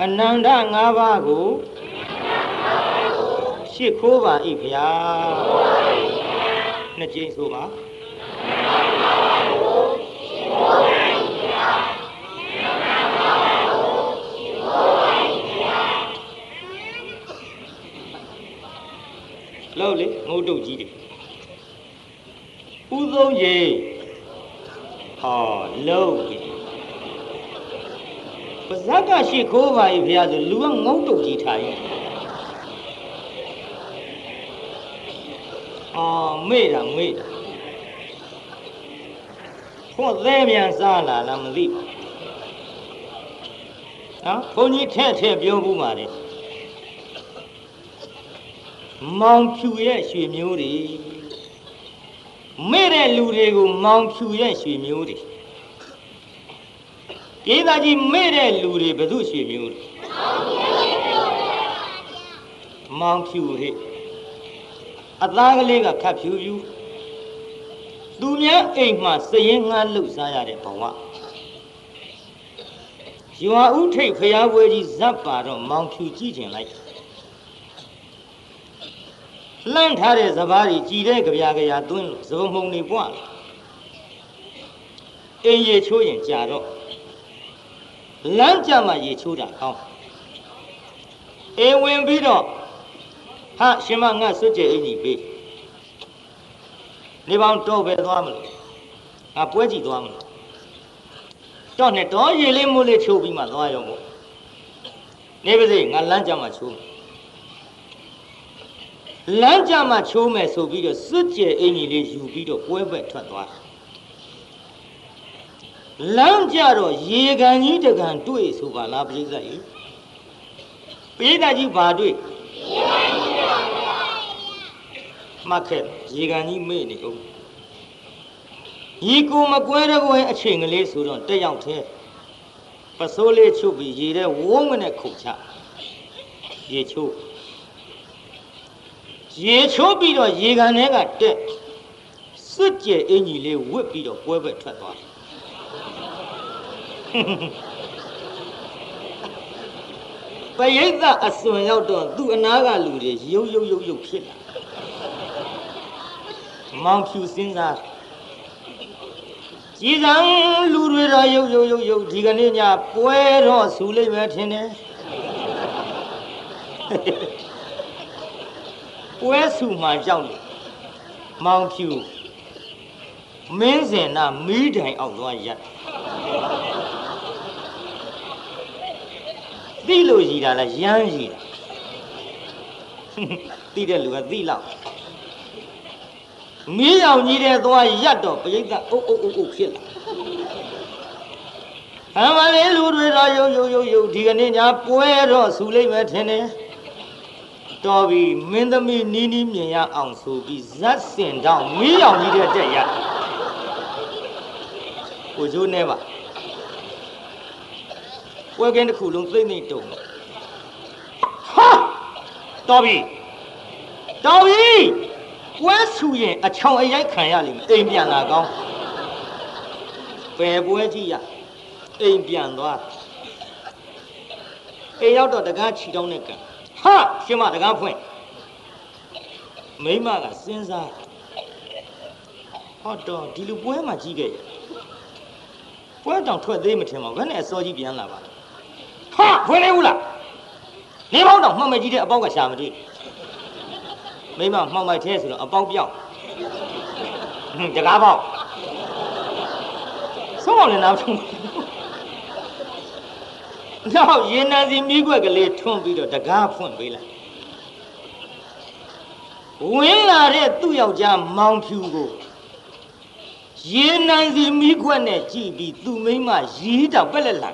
အနန္တ၅ပါးကိုရှ िख ိုးပါ၏ဗျာနှစ်ကြိမ်ဆိုပါလောက်လေငုတ်တုတ်ကြီးတွေဥသုံးကြီးဟောလုံးကြီးပါ ဇက်ကရှိခိုးပါ၏ဘုရားဆိုလူကငုတ်တုတ်ကြီးထားရင်အော်မေ့တာမေ့တာခွန်သေးမြန်စားလာလားမသိဘူးနော်ဘုန်းကြီးထဲ့ထဲ့ပြောဘူးပါလေမောင်ဖြူရဲ့ရွှေမျိုးတွေမေ့တဲ့လူတွေကိုမောင်ဖြူရဲ့ရွှေမျိုးတွေ ဒေသကြီးမေ့တဲ့လူတွေဘယ်သူရွှေမျိုးတွေမောင်ဖြူဟဲ့အသားကလေးကခတ်ဖြူဖြူသူများအိမ်မှာစရင်ငှားလှုပ်ရှားရတဲ့ဘဝရွာဥထိတ်ဖျားပွဲကြီးဇက်ပါတော့မောင်ဖြူကြည့်ကျင်လိုက်လှမ်းထားတဲ့စပားကြီးကြည်တဲ့ကြပြာကြရာသွင်းလို့စပုံမှုံနေပွားလာအင်းရေချိုးရင်ကြာတော့ လမ်းကြမှာရေချိုးတာကောင်းအေဝင်ပြီးတော့ဟာရှင်မငါစွတ်ကြဲအင်းကြီးပေးနေပေါင်းတော့ပဲသွားမလို့ငါပွဲကြည့်သွားမလို့တော့နဲ့တော့ရေလေးမိုးလေးချိုးပြီးမှသွားရောပေါ့နေပါစေငါလမ်းကြမှာချိုးမယ်လမ်းကြမှာချိုးမယ်ဆိုပြီးတော့စွတ်ကြဲအင်ကြီးလေးယူပြီးတော့ပွဲဘက်ထွက်သွား လမ်းကြတော့ရေကန်ကြီးတကန်တွေ့ဆိုပါလားပြိဿကြီးပြိဿကြီးဘာတွေ့ရေကန်ကြီးပါဗျာမှတ်ခဲ့ရေကန်ကြီးမေ့နေဦးရေကိုမကွဲတော့ကွဲအချိန်ကလေးဆိုတော့တက်ရောက်သေးပစိုးလေးချုပ်ပြီးရေထဲဝုန်းကနေခုန်ချရေချိုးရေချိုးပြီးတော့ရေကန်ထဲကတက်စွတ်ကျဲအင်ကြီးလေးဝစ်ပြီးတော့ပွဲပဲထွက်သွား ပရိသတ်အစွန်ရောက်တော့သူ့အနာကလူတွေရုပ်ရုပ်ရုပ်ရုပ်ဖြစ်လာမောင်ဖြူစင်းစားကြည်စံလူတွေတော့ရုပ်ရုပ်ရုပ်ရုပ်ဒီကနေ့ညပွဲတော့ဆူလိမ့်မယ်ထင်တယ်ပွဲဆူမှကြောက်လို့မောင်ဖြူမင်းစင်နာမီးတိုင်အောက်သွားရက် သိလို့ရည်တာလားရမ်းရည်တာသိတဲ့လူကသိလောက်မီးရောင်ကြီးတဲ့သွားရက်တော့ပြိဿအုပ်အုပ်အုပ်အုပ်ဖြစ်လာဟမ်မလေးလူတွေတော့ယုံယုံယုံယုံဒီကနေ့ညာပွဲတော့ဆူလိမ့်မယ်ထင်တယ်တော်ပြီမင်းသမီးနီးနီးမြင်ရအောင်ဆိုပြီးဇက်စင်တော့မီးရောင်ကြီးတဲ့တက်ရက်ကိုကျိုးနေပါ ပွဲကင်းတစ်ခုလုံးသိမ့်သိမ့်တုံဟာတော်ပြီတော်ပြီပွဲဆူရင်အချောင်အရိုက်ခံရလိမ့်မယ်အိမ်ပြန်လာကောင်းပယ်ပွဲကြည့်ရအိမ်ပြန်သွားအိမ်ရောက်တော့တကားချီတောင်းတဲ့ကံဟာရှင်မတကားဖွင့်မိမကစဉ်းစားဟောတော့ဒီလူပွဲမှာကြီးခဲ့ရပွဲတောင်ထွက်သေးမထင်ပါဘူးဘယ်နဲ့အစောကြီးပြန်လာပါလဲ ဟာဖွင့်လေဘူးလားနေပေါင်းတော့မှတ်မကြီးတဲ့အပေါက်ကရှာမတွေ့မိမမှောက်မိုက်သေးဆိုတော့အပေါက်ပြောက်တကားပေါက်ဆုံးအောင်လည်းနောက်ထုံးနောက်ရေနံစီမိခွက်ကလေးထွန်းပြီးတော့တကားဖွင့်ပေးလိုက်ဝင်လာတဲ့သူ့ယောက်ျားမောင်ဖြူကိုရေနံစီမိခွက်နဲ့ကြည့်ပြီးသူ့မိန်းမရီးတောင်ပက်လက်လာ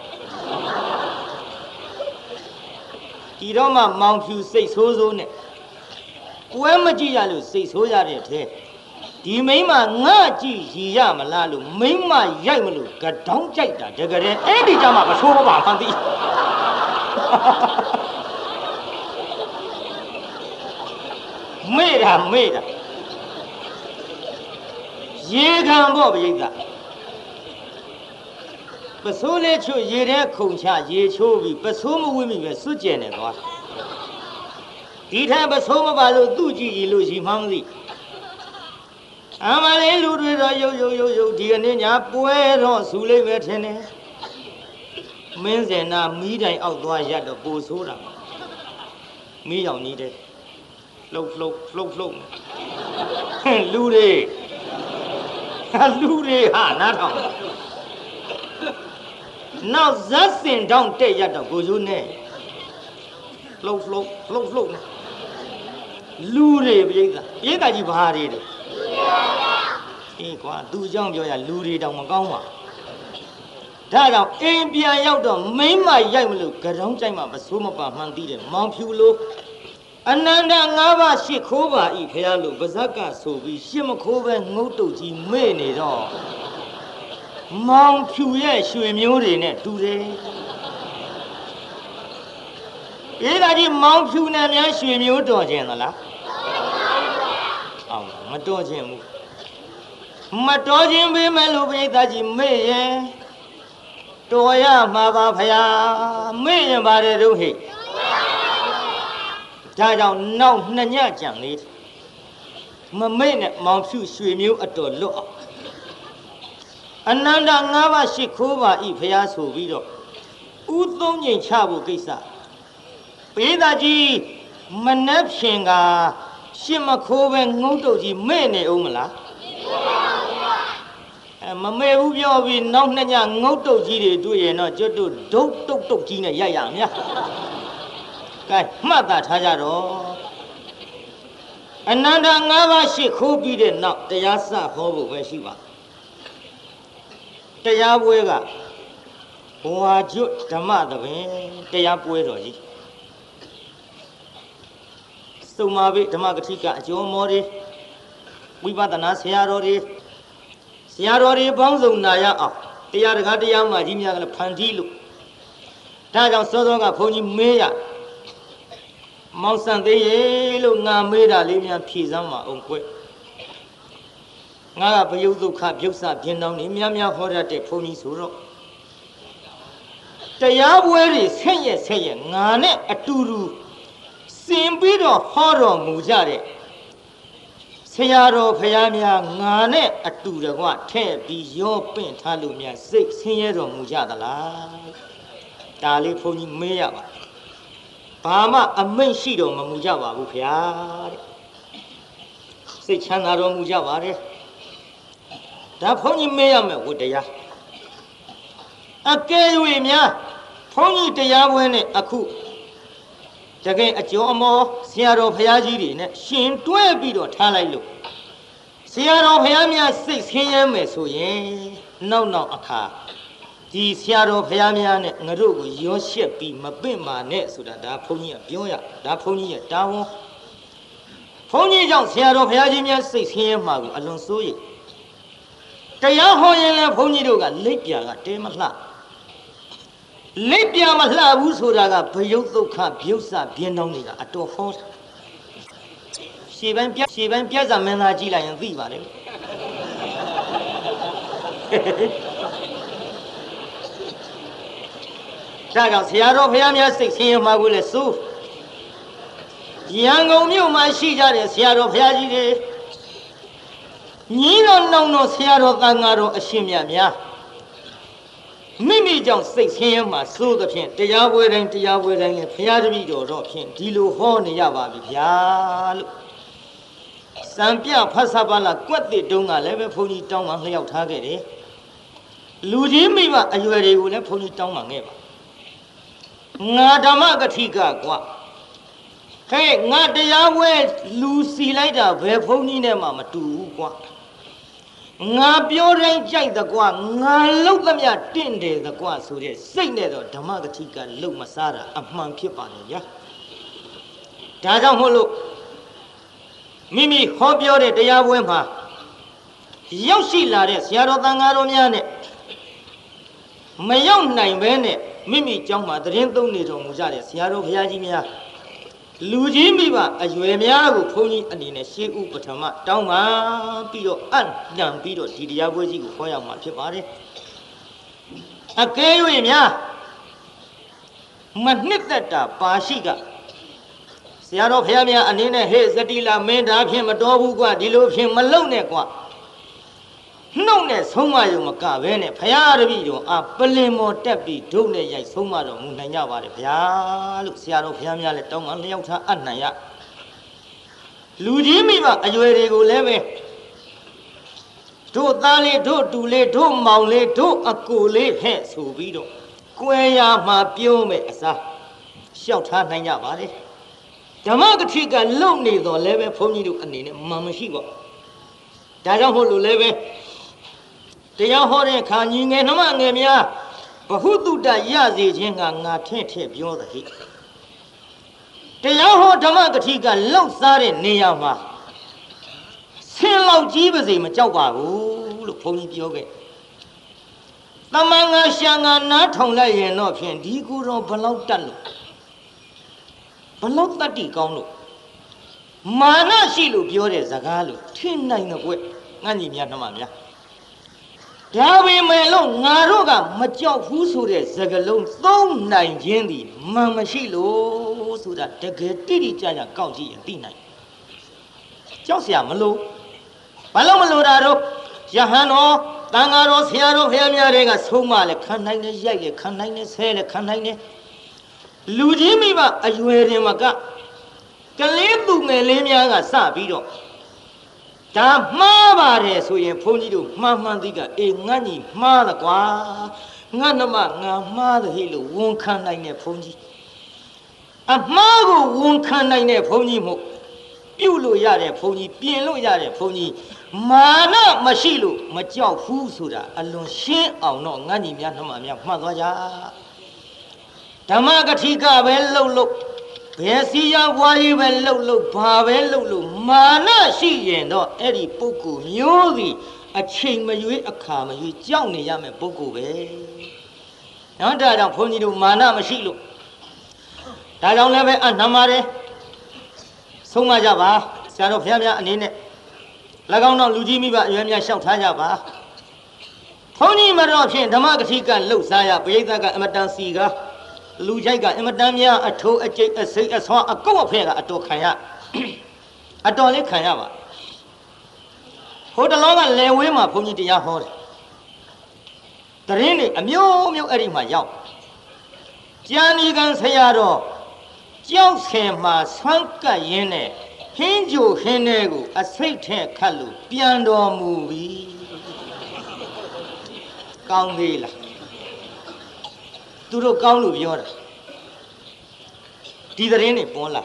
ဒီတော့မှမောင်ဖြူစိတ်ဆိုးဆိုးနဲ့ပွဲမကြည့်ရလို့စိတ်ဆိုးရတဲ့ထဲဒီမိမငါကြည့်ရည်ရမလားလို့မိမရိုက်မလို့ကတောင်းကြိုက်တာတကယ်အဲ့ဒီကြမှာမဆိုးပါမှန်သည်မေ့တာမေ့တာရေခံပေါ့ပြိဿ ပစိုးလေးချွတ်ရေထဲခုန်ချရေချိုးပြီးပစိုးမဝိမိပဲစွတ်ကျင်နေသွားဒီထက်ပစိုးမပါလို့သူ့ကြည့်ကြည့်လို့ရှိမှမသိအမလေးလူတွေတော့ရုပ်ရုပ်ရုပ်ရုပ်ဒီကနေ့ညာပွဲတော့ဆူလိမ့်မယ်ထင်တယ်မင်းစင်နာမီးတိုင်အောက်သွားရက်တော့ပူဆိုးတာမီးရောင်ကြီးတဲ့လှုပ်လှုပ်လှုပ်လှုပ်ဟင်လူတွေဟာလူတွေဟာနားထောင် နောက်ဇက်စင်တောင်းတက်ရတော့ကိုစိုးနဲ့လှုပ်လှုပ်လှုပ်လှုပ်လူတွေပြိဿပြိဿကြီးဘာတွေလဲအေးကွာသူအကြောင်းပြောရလူတွေတောင်မကောင်းပါဒါကြောင့်အိမ်ပြန်ရောက်တော့မိမ့်မရိုက်မလို့ကြောင်းကြိုက်မှမစိုးမပါမှန်သိတယ်မောင်ဖြူလို့အနန္တ၅ပါးရှစ်ခိုးပါဤဖះလို့ဗဇက်ကဆိုပြီးရှစ်မခိုးပဲငုတ်တုတ်ကြီးမေ့နေတော့ မောင်ဖြူရဲ့ရွှေမျိုးတွေနဲ့တူတယ်အေးဒါကြီးမောင်ဖြူနဲ့များရွှေမျိုးတော်ခြင်းသလားအောင်မတော်ခြင်းဘူးမတော်ခြင်းပေးမယ်လို့ပြိဿကြီးမေ့ရဲ့တော်ရမှာပါဖရာမေ့ရင်ပါတယ်တို့ဟိဒါကြောင့်နောက်နှစ်ညကြံလေးမမေ့နဲ့မောင်ဖြူရွှေမျိုးအတော်လွတ်အောင် အနန္တ၅ပါးရှိခိုးပါဤဖရာဆိုပြီးတော့ဥသုံးငိမ်ချဖို့ကိစ္စပေးသားကြီးမနှက်ဖြင်ကရှစ်မခိုးပဲငုံတုတ်ကြီးမဲ့နေအောင်မလားအဲမမဲဘူးပြောပြီးနောက်နှစ်ညငုတ်တုတ်ကြီးတွေတွေ့ရင်တော့ကျွတ်တို့ဒုတ်တုတ်တုတ်ကြီးနဲ့ရိုက်ရမြတ်ကဲမှတ်သားထားကြတော့အနန္တ၅ပါးရှိခိုးပြီးတဲ့နောက်တရားစဟောဖို့ပဲရှိပါ တရားပွဲကဘဝကျွတ်ဓမ္မသဘင်တရားပွဲတော်ကြီးစုံမာပိဓမ္မကတိကအကျော်မောတွေဝိပဿနာဆရာတော်တွေဆရာတော်တွေပေါင်းစုံနာရအောင်တရားတကားတရားမှကြီးများကလည်းဖန်တီးလို့ဒါကြောင့်စောစောကဘုန်းကြီးမေးရမောင်ဆန်သေးရေလို့ငါမေးတာလေးများဖြေစမ်းပါအောင်ကွ ငါကဘယုဒုက္ခပြုတ်စပြင်းတောင်းနေများများဟောရတဲ့ဘုန်းကြီးဆိုတော့တရားပွဲတွေဆက်ရက်ဆက်ရက်ငါနဲ့အတူတူစင်ပြီးတော့ဟောတော်မူကြတဲ့ဆရာတော်ဖရာများငါနဲ့အတူတကွထဲ့ပြီးရောပင့်ထားလို့များစိတ်ဆင်းရဲတော်မူကြသလားဒါလေးဘုန်းကြီးမေးရပါဘာမှအမိန့်ရှိတော်မမူကြပါဘူးဖရာတဲ့စိတ်ချမ်းသာတော်မူကြပါတယ် ဒါဘုန်းကြီးမေးရမယ်ဝတ္တရားအကယ်၍များဘုန်းကြီးတရားပွဲနဲ့အခုတကယ်အကျော်အမောဆရာတော်ဘုရားကြီးတွေနဲ့ရှင်တွဲပြီးတော့ထားလိုက်လို့ဆရာတော်ဘုရားများစိတ်ဆင်းရဲမယ်ဆိုရင်နောက်နောက်အခါဒီဆရာတော်ဘုရားများနဲ့ငါတို့ကိုရောရှက်ပြီးမပင့်ပါနဲ့ဆိုတာဒါဘုန်းကြီးကပြောရဒါဘုန်းကြီးရဲ့တာဝန်ဘုန်းကြီးကြောင့်ဆရာတော်ဘုရားကြီးများစိတ်ဆင်းရဲမှာကိုအလွန်စိုးရိမ် တရားဟောရင်လည်းဘုန်းကြီးတို့ကလိပ်ပြာကတဲမလှလိပ်ပြာမလှဘူးဆိုတာကဘယုတ်ဒုက္ခပြုတ်စပြင်းတောင်းတွေကအတော်ဟောတာရှေ့ပိုင်းပြရှေ့ပိုင်းပြဇာမင်းသားကြည့်လိုက်ရင်သိပါလေဒါကြောင့်ဆရာတော်ဘုရားများစိတ်ဆင်းရဲမှာကိုလည်းစိုးရန်ကုန်မြို့မှာရှိကြတဲ့ဆရာတော်ဘုရားကြီးတွေ ညီတော်နောင်တော်ဆရာတော်တန်ဃာတော်အရှင်မြတ်များမိမိကြောင့်စိတ်ဆင်းရဲမှာစိုးသဖြင့်တရားပွဲတိုင်းတရားပွဲတိုင်းလည်းဘုရားတပည့်တော်တော့ဖြင့်ဒီလိုဟောနေရပါပြီဗျာလို့စံပြဖတ်စပါလာကွက်တစ်တုံးကလည်းပဲဘုန်းကြီးတောင်းမှလျှောက်ထားခဲ့တယ်လူကြီးမိဘအရွယ်တွေကိုလည်းဘုန်းကြီးတောင်းမှခဲ့ပါငါဓမ္မကတိကကွာဟဲ့ငါတရားပွဲလူစီလိုက်တာဘယ်ဘုန်းကြီးနဲ့မှမတူဘူးကွာ ငါပြောတိုင်းကြိုက်သကွာငါလှုပ်သမျှတင့်တယ်သကွာဆိုတဲ့စိတ်နဲ့တော့ဓမ္မတတိကလှုပ်မစားတာအမှန်ဖြစ်ပါလေဗျာဒါကြောင့်မို့လို့မိမိဟောပြောတဲ့တရားပွဲမှာရောက်ရှိလာတဲ့ဆရာတော်တန်ဃာတော်များနဲ့မရောက်နိုင်ဘဲနဲ့မိမိကျောင်းမှာတရင်သုံးနေတော်မူကြတဲ့ဆရာတော်ဘုရားကြီးများ လူကြီးမိဘအရွယ်များကိုဘုန်းကြီးအနေနဲ့ရှေးဥပထမတောင်းပါပြီးတော့အံ့ညံပြီးတော့ဒီတရားပွဲကြီးကိုခေါ်ရမှာဖြစ်ပါတယ်အကဲ၍များမနှစ်သက်တာပါရှိကဆရာတော်ဖះများအနေနဲ့ဟေ့ဇတိလာမင်းသားဖြင့်မတော်ဘူးကွာဒီလိုဖြင့်မလုံနဲ့ကွာ နှုတ်နဲ့ဆုံးမရုံမကဘဲနဲ့ဖះတပည့်တော်အာပလင်မော်တက်ပြီးဒုနဲ့ရိုက်ဆုံးမတော်မူနိုင်ကြပါတယ်ဖះလို့ဆရာတော်ဖះများလည်းတောင်းပန်လျောက်ထားအနှံ့ရလူကြီးမိဘအရွယ်တွေကိုလည်းပဲတို့သားလေးတို့တူလေးတို့မောင်လေးတို့အကိုလေးဟဲ့ဆိုပြီးတော့ကွယ်ရမှာပြုံးမဲ့အစားလျှောက်ထားနိုင်ကြပါလေဓမ္မကတိကလုံနေတော့လည်းပဲဘုန်းကြီးတို့အနေနဲ့မှန်မရှိပါဒါကြောင့်မို့လို့လည်းပဲ တရားဟောတဲ့ခါညီငယ်နှမငယ်များဘဟုတုတရစေခြင်းကငါထင့်ထည့်ပြောသဟိတရားဟောဓမ္မကတိကလောက်စားတဲ့နေရာမှာဆင်းလောက်ကြီးပါစေမကြောက်ပါဘူးလို့ဘုန်းကြီးပြောခဲ့တမန်ငါရှာငါနားထောင်လိုက်ရင်တော့ဖြင့်ဒီကူတော့ဘလောက်တတ်လို့ဘလောက်တတ်တိကောင်းလို့မာနရှိလို့ပြောတဲ့စကားလို့ထင်နိုင်တဲ့ကွငါညီများနှမများ ဒါပေမဲ့လို့ငါတို့ကမကြောက်ဘူးဆိုတဲ့စကလုံးသုံးနိုင်ခြင်းသည်မှန်မရှိလို့ဆိုတာတကယ်တိတိကျကျကောက်ကြည့်ရင်သိနိုင်ကြောက်စရာမလိုဘာလို့မလိုတာတော့ယဟန်တော်တန်ဃာတော်ဆရာတော်ဖခင်များတွေကဆုံးမလဲခံနိုင်နဲ့ရိုက်လဲခံနိုင်နဲ့ဆဲလဲခံနိုင်နဲ့လူကြီးမိဘအရွယ်တင်မကကလေးသူငယ်လေးများကစပြီးတော့ ဒါမှားပါတယ်ဆိုရင်ဘုန်းကြီးတို့မှန်မှန်သိကအေးငတ်ညီမှားတယ်ကွာငတ်နမငါမှားတယ်ဟိလို့ဝန်ခံနိုင်တဲ့ဘုန်းကြီးအမှားကိုဝန်ခံနိုင်တဲ့ဘုန်းကြီးမို့ပြုတ်လို့ရတဲ့ဘုန်းကြီးပြင်လို့ရတဲ့ဘုန်းကြီးမာနမရှိလို့မကြောက်ဘူးဆိုတာအလွန်ရှင်းအောင်တော့ငတ်ညီများနှမများမှတ်သွားကြဓမ္မကတိကပဲလှုပ်လှုပ် ဘယ်စီရဘွားကြီးပဲလှုပ်လှုပ်ဘာပဲလှုပ်လှုပ်မာနရှိရင်တော့အဲ့ဒီပုဂ္ဂိုလ်မျိုးစီအချိန်မရွေးအခါမရွေးကြောက်နေရမယ်ပုဂ္ဂိုလ်ပဲနော်ဒါကြောင့်ဘုန်းကြီးတို့မာနမရှိလို့ဒါကြောင့်လည်းပဲအနှမတယ်ဆုံးမကြပါဆရာတော်ဘုရားများအနေနဲ့၎င်းတော့လူကြီးမိဘအရွယ်များလျှောက်ထားကြပါဘုန်းကြီးမတော်ဖြင့်ဓမ္မကတိကလှုပ်ရှားရပရိသတ်ကအမတန်စီကား လူကြိုက်ကအင်မတန်များအထိုးအကျိတ်အစိတ်အဆွမ်းအကုတ်အဖဲကအတော်ခံရအတော်လေးခံရပါဟိုတလောကလယ်ဝေးမှာဘုန်းကြီးတရားဟောတယ်တရင်တွေအမျိုးမျိုးအဲ့ဒီမှာရောက်ကျန်ဒီကံဆရာတော်ကြောက်ဆင်မှာဆွမ်းကပ်ရင်းနဲ့ဟင်းကြိုဟင်းတဲ့ကိုအစိတ်ထဲခတ်လို့ပြန်တော်မူပြီကောင်းသေးလား သူတို့ကောင်းလို့ပြောတာဒီသတင်းတွေပေါ်လာ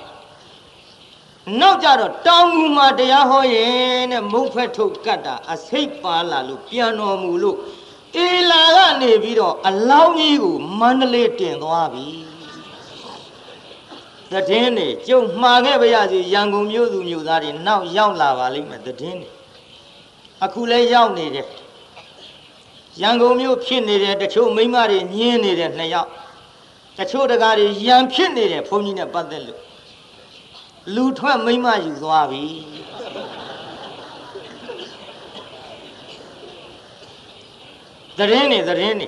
နောက်ကြတော့တောင်ငူမှာတရားဟောရင်တဲ့မုတ်ဖက်ထုတ်ကတ်တာအစိတ်ပါလာလို့ပြန်တော်မူလို့အေလာကနေပြီးတော့အလောင်းကြီးကိုမန္တလေးတင်သွားပြီသတင်းတွေကျုံမှားခဲ့ပါရစေရန်ကုန်မြို့သူမြို့သားတွေနောက်ရောက်လာပါလိမ့်မယ်သတင်းတွေအခုလည်းရောက်နေတယ် ရန်ကုန်မြို့ဖြစ်နေတဲ့တချို့မိန်းမတွေညင်းနေတဲ့နှစ်ယောက်တချို့တကားတွေရန်ဖြစ်နေတဲ့ဘုန်းကြီးနဲ့ပတ်သက်လို့လူထွက်မိန်းမယူသွားပြီသတင်းနေသတင်းနေ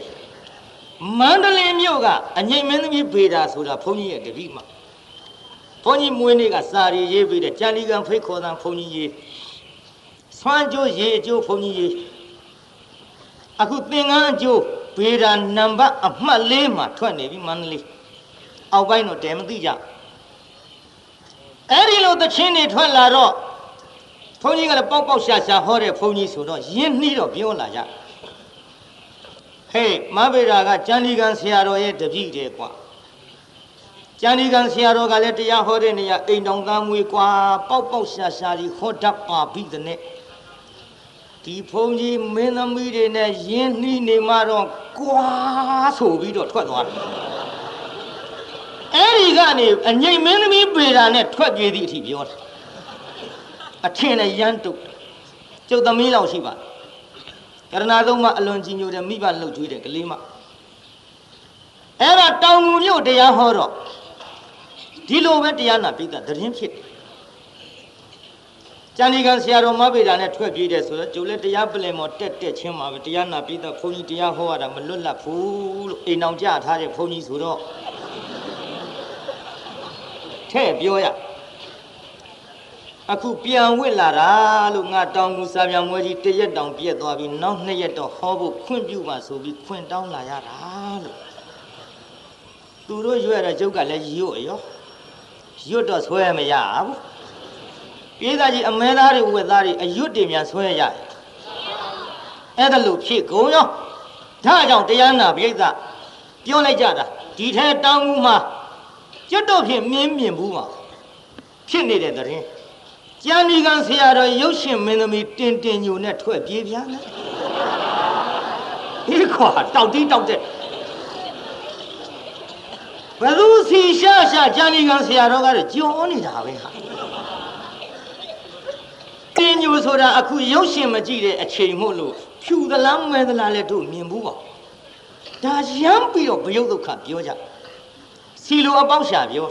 မန္တလေးမြို့ကအငိမ့်မင်းသမီးဗေဒာဆိုတာဘုန်းကြီးရဲ့တပည့်မှာဘုန်းကြီးမွေးနေ့ကစာရီရေးပြီးတဲ့ကြံလီကံဖိတ်ခေါ်တဲ့ဘုန်းကြီးရေးဆွမ်းကျိုးရေးအကျိုးဘုန်းကြီးရေး အခုသင်္ကန်းအကျိုးဗေဒာနံပါတ်အမှတ်၄မှာထွက်နေပြီမန္တလေးအောက်ပိုင်းတော့တဲမသိကြအဲ့ဒီလိုသချင်းတွေထွက်လာတော့ဘုန်းကြီးကလည်းပေါက်ပေါက်ရှာရှာဟောတဲ့ဘုန်းကြီးဆိုတော့ယင်းနှီးတော့ပြောလာကြဟေးမဗေဒာကကျန်ဒီကံဆရာတော်ရဲ့တပည့်တဲ့ကွာကျန်ဒီကံဆရာတော်ကလည်းတရားဟောတဲ့နေရာအိမ်တော်သားမွေကွာပေါက်ပေါက်ရှာရှာကြီးဟောတတ်ပါပြီတဲ့နဲ့ ဒီဖုန်ကြီးမင်းသမီးတွေနဲ့ယင်းနှီးနေမှတော့ကွာဆိုပြီးတော့ထွက်သွားတယ်အဲ့ဒီကနေအငိမ့်မင်းသမီးပေတာနဲ့ထွက်ပြေးသည့်အထိပြောတာအထင်နဲ့ရမ်းတုတ်ကျုပ်သမီးလောက်ရှိပါကရဏသုံးမအလွန်ကြီးညိုတဲ့မိဘလှုပ်ကြွေးတဲ့ကလေးမအဲ့ဒါတောင်ငူမြို့တရားဟောတော့ဒီလိုပဲတရားနာပိဋကသတင်းဖြစ်တယ် ကျန်ဒီကံဆရာတော်မဗေဒာနဲ့ထွက်ပြေးတယ်ဆိုတော့ကျိုးလည်းတရားပလင်မော်တက်တက်ချင်းမှာပဲတရားနာပြီးတော့ဘုန်းကြီးတရားဟောရတာမလွတ်လပ်ဘူးလို့အိမ်အောင်ကြထားတဲ့ဘုန်းကြီးဆိုတော့ထဲ့ပြောရအခုပြန်ဝစ်လာတာလို့ငါတောင်းကူစာပြန်မွဲကြီးတရက်တောင်ပြက်သွားပြီးနောက်နှစ်ရက်တော့ဟောဖို့ခွင့်ပြုပါဆိုပြီးခွင့်တောင်းလာရတာလို့သူတို့ရွရတဲ့ကျုပ်ကလည်းရွတ်ရောရွတ်တော့ဆွဲမရဘူး ပြေးသားကြီးအမဲသားတွေဝက်သားတွေအရွတ်တွေများဆွဲရတယ်အဲ့ဒါလို့ဖြစ်ကုန်ရောဒါကြောင့်တရားနာပြိဿပြောလိုက်ကြတာဒီထဲတောင်းကူမှာကျွတ်တော့ဖြစ်မြင်းမြင်ဘူးမှာဖြစ်နေတဲ့တရင်ကျန်ဒီကံဆရာတော်ရုပ်ရှင်မင်းသမီးတင်တင်ညိုနဲ့ထွက်ပြေးပြန်တယ်ဒီခွာတောက်တီးတောက်တဲ့ဘသူစီရှာရှာကျန်ဒီကံဆရာတော်ကတော့ကြော်နေတာပဲဟာ တင်ညိုဆိုတာအခုရုပ်ရှင်မကြည့်တဲ့အချိန်မို့လို့ဖြူသလားမဲသလားလဲတို့မြင်ဘူးပါဒါရမ်းပြီးတော့ဘယုတ်ဒုက္ခပြောကြစီလိုအပေါက်ရှာပြော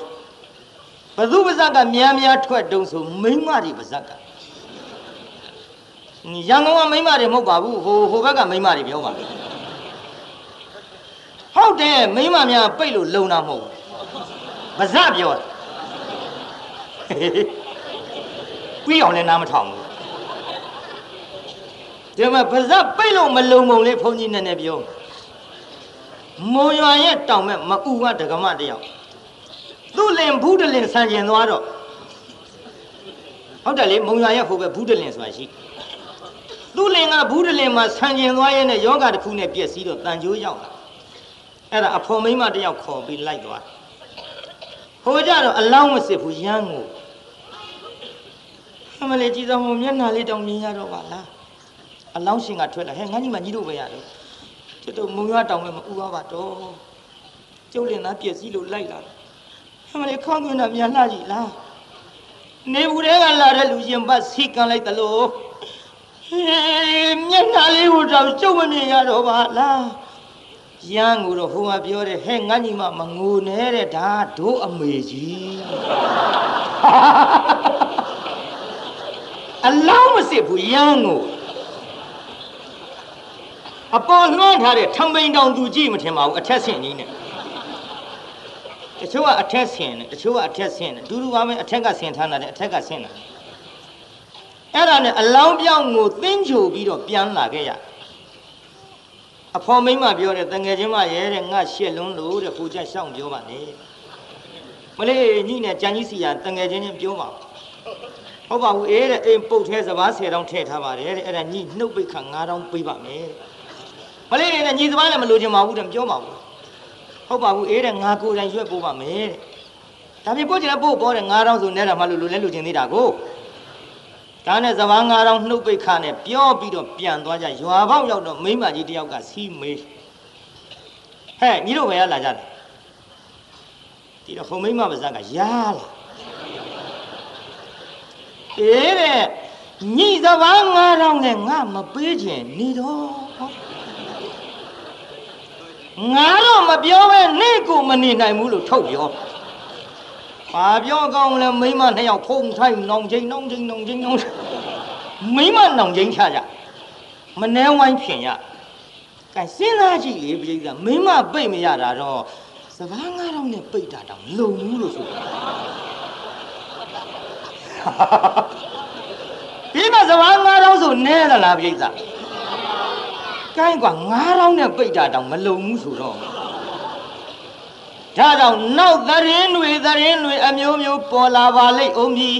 ဘသူပါဇက်ကများများထွက်တုံးဆိုမိမ့်မတွေပါဇက်ကရန်ကုန်ကမိမ့်မတွေမဟုတ်ပါဘူးဟိုဟိုဘက်ကမိမ့်မတွေပြောပါဟုတ်တယ်မိမ့်မများပိတ်လို့လုံတာမဟုတ်ဘူးပါဇက်ပြောတာ ပြီးအောင်လည်းနားမထောင်ဘူးဒီမှာပါဇက်ပိတ်လို့မလုံပုံလေးဘုန်းကြီးနည်းနည်းပြောမုံရွာရဲ့တောင်မဲ့မအူကဒကမတယောက်သူ့လင်ဘူးတလင်ဆန်ကျင်သွားတော့ဟုတ်တယ်လေမုံရွာရဲ့ဟိုဘက်ဘူးတလင်ဆိုတာရှိသူ့လင်ကဘူးတလင်မှာဆန်ကျင်သွားရဲ့နဲ့ယောဂတစ်ခုနဲ့ပြည့်စည်တော့တန်ကြိုးရောက်လာအဲ့ဒါအဖော်မိန်းမတယောက်ခေါ်ပြီးလိုက်သွားဟိုကြတော့အလောင်းမစစ်ဘူးရမ်းကိုအ မလေးကြည်သောဟိုမျက်နှာလေးတောင်မြင်ရတော့ပါလားအလောင်းရှင်ကထွက်လာဟဲ့ငါညီမညီတို့ပဲရတယ်ကျွတ်တော့မုံရွာတောင်မဲ့မဥပါပါတော့ကျုပ်လင်သားပြည့်စည်လို့လိုက်လာတယ်အမလေးခေါင်းသွင်းတာမြန်လှကြည့်လားနေဘူးတဲကလာတဲ့လူရင်ပတ်စီကန်လိုက်သလိုဟေးမျက်နှာလေးကိုတော့ကျုပ်မမြင်ရတော့ပါလားရန်ကိုတော့ဟိုကပြောတယ်ဟဲ့ငါညီမမငိုနဲ့တဲ့ဒါတို့အမေကြီး အလောင်းမစစ်ဘူးရန်ကိုအပေါ်လွှမ်းထားတဲ့ထမိန်တောင်သူကြည့်မထင်ပါဘူးအထက်ဆင့်ကြီးနဲ့တချို့ကအထက်ဆင်တယ်တချို့ကအထက်ဆင်တယ်ဒူဒူပါမယ်အထက်ကဆင်ထားတာတယ်အထက်ကဆင်တာအဲ့ဒါနဲ့အလောင်းပြောင်းကိုသင်းချိုပြီးတော့ပြန်လာခဲ့ရအဖော်မိမ့်မပြောတယ်တငယ်ချင်းမရဲတဲ့ငါရှက်လွန်းလို့တဲ့ကိုကြရှောင်းပြောပါနဲ့မလေးညိနဲ့ကြံကြီးစီရတငယ်ချင်းချင်းပြောပါ ဟုတ်ပါဘူးအေးတဲ့အိမ်ပုတ်သေးစဘာ10တောင်းထည့်ထားပါတယ်တဲ့အဲ့ဒါညိနှုတ်ပိတ်ခါ9တောင်းပေးပါမယ်မလေးနဲ့ညီစဘာလည်းမလိုချင်ပါဘူးတဲ့ပြောပါဘူးဟုတ်ပါဘူးအေးတဲ့ငါကိုယ်တိုင်ရွက်ပို့ပါမယ်တဲ့ဒါပြင်ပို့ချင်တဲ့ပို့ပေါ်တဲ့9000ဆိုနဲ့တာမှလို့လိုလဲလိုချင်သေးတာကိုဒါနဲ့ဇဘာ9000နှုတ်ပိတ်ခါနဲ့ပြောပြီးတော့ပြန်သွားကြရွာပေါက်ရောက်တော့မိမကြီးတယောက်ကစီးမေးဟဲ့ညီတို့ဘယ်ရလာကြလဲဒီတော့ခုံမိမပါဇက်ကရာလာ အေးတဲ့ညီဇဘာ9000နဲ့ငါမပေးချင်နေတော့ငါတော့မပြောပဲနေကိုမနေနိုင်ဘူးလို့ထုတ်ပြောဘာပြောကောင်းလဲမိမနှစ်ယောက်ဖုံထိုင်နောင်ချင်းနောင်ချင်းနောင်ချင်းနောင်မိမနောင်ချင်းချကြမနှဲဝိုင်းဖြင်ရကဲစဉ်းစားကြည့်လေပြိဿမိမပိတ်မရတာတော့စပားငါးတော့နဲ့ပိတ်တာတောင်လုံဘူးလို့ဆိုတာ ဒီမှာစပားငါးတော့ဆိုနဲသလားပြိဿကိုင်းกว่า9000နဲ့ပိတ်တာတောင်မလုံဘူးဆိုတော့ဒါကြောင့်နောက်သတင်းတွေသတင်းတွေအမျိုးမျိုးပေါ်လာပါလိမ့်အောင်မည်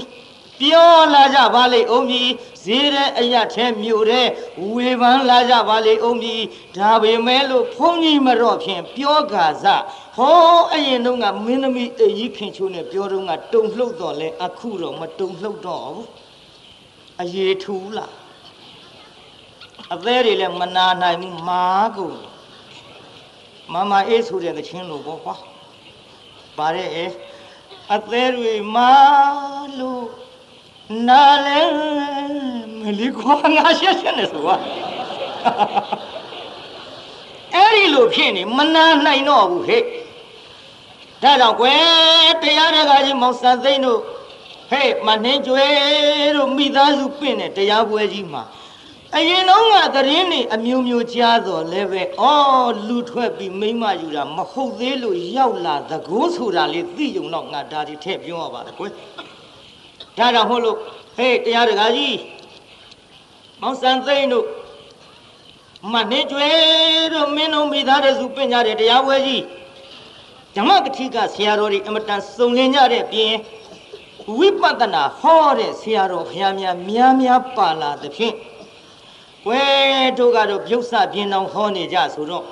ပြောလာကြပါလိမ့်အောင်မည်ဈေးတဲ့အရထဲမြို့တဲ့ဝေဖန်လာကြပါလိမ့်အောင်မည်ဒါပေမဲ့လို့ဘုန်းကြီးမတော့ဖြင့်ပြောကာစ ဟောအရင်တုန်းကမင်းသမီးအေးခင်ချိုးနဲ့ပြောတော့ကတုံလှုပ်တော့လဲအခုတော့မတုံလှုပ်တော့ဘူးအရေးထူးလားအသေးတွေလည်းမနာနိုင်ဘူးမာကုန်မမအေးဆိုတဲ့သချင်းလိုပေါ့ကွာပါတဲ့အဲအသေးတွေမာလို့နာလဲမလီကွာငါရှက်ရှက်နေဆိုကွာအဲ့ဒီလိုဖြစ်နေမနာနိုင်တော့ဘူးဟဲ့ ဒါကြောင့်ကွယ်တရားတကားကြီးမောင်စံသိန်းတို့ဟဲ့မနှင်းကျွဲတို့မိသားစုပင့်တဲ့တရားပွဲကြီးမှာအရင်တော့ကသတင်းနေအမျိုးမျိုးကြားတော်လဲပဲအော်လူထွက်ပြီးမိမယူတာမဟုတ်သေးလို့ရောက်လာသကိုးဆိုတာလေးသိုံတော့ငါဒါဒီထည့်ပြောရပါလားကွယ်ဒါတော့ဟုတ်လို့ဟေးတရားတကာကြီးမောင်စံသိန်းတို့မနှင်းကျွဲတို့မင်းတို့မိသားစုပင့်ကြတဲ့တရားပွဲကြီး ဓမ္မကတိကဆရာတော်တွေအမတန်စုံလင်ကြတဲ့ပြင်ဝိပဿနာဟောတဲ့ဆရာတော်ဘုရားများများများပါလာသဖြင့်ကွယ်တို့ကတော့ပြုတ်ဆပြင်းအောင်ဟောနေကြဆိုတော့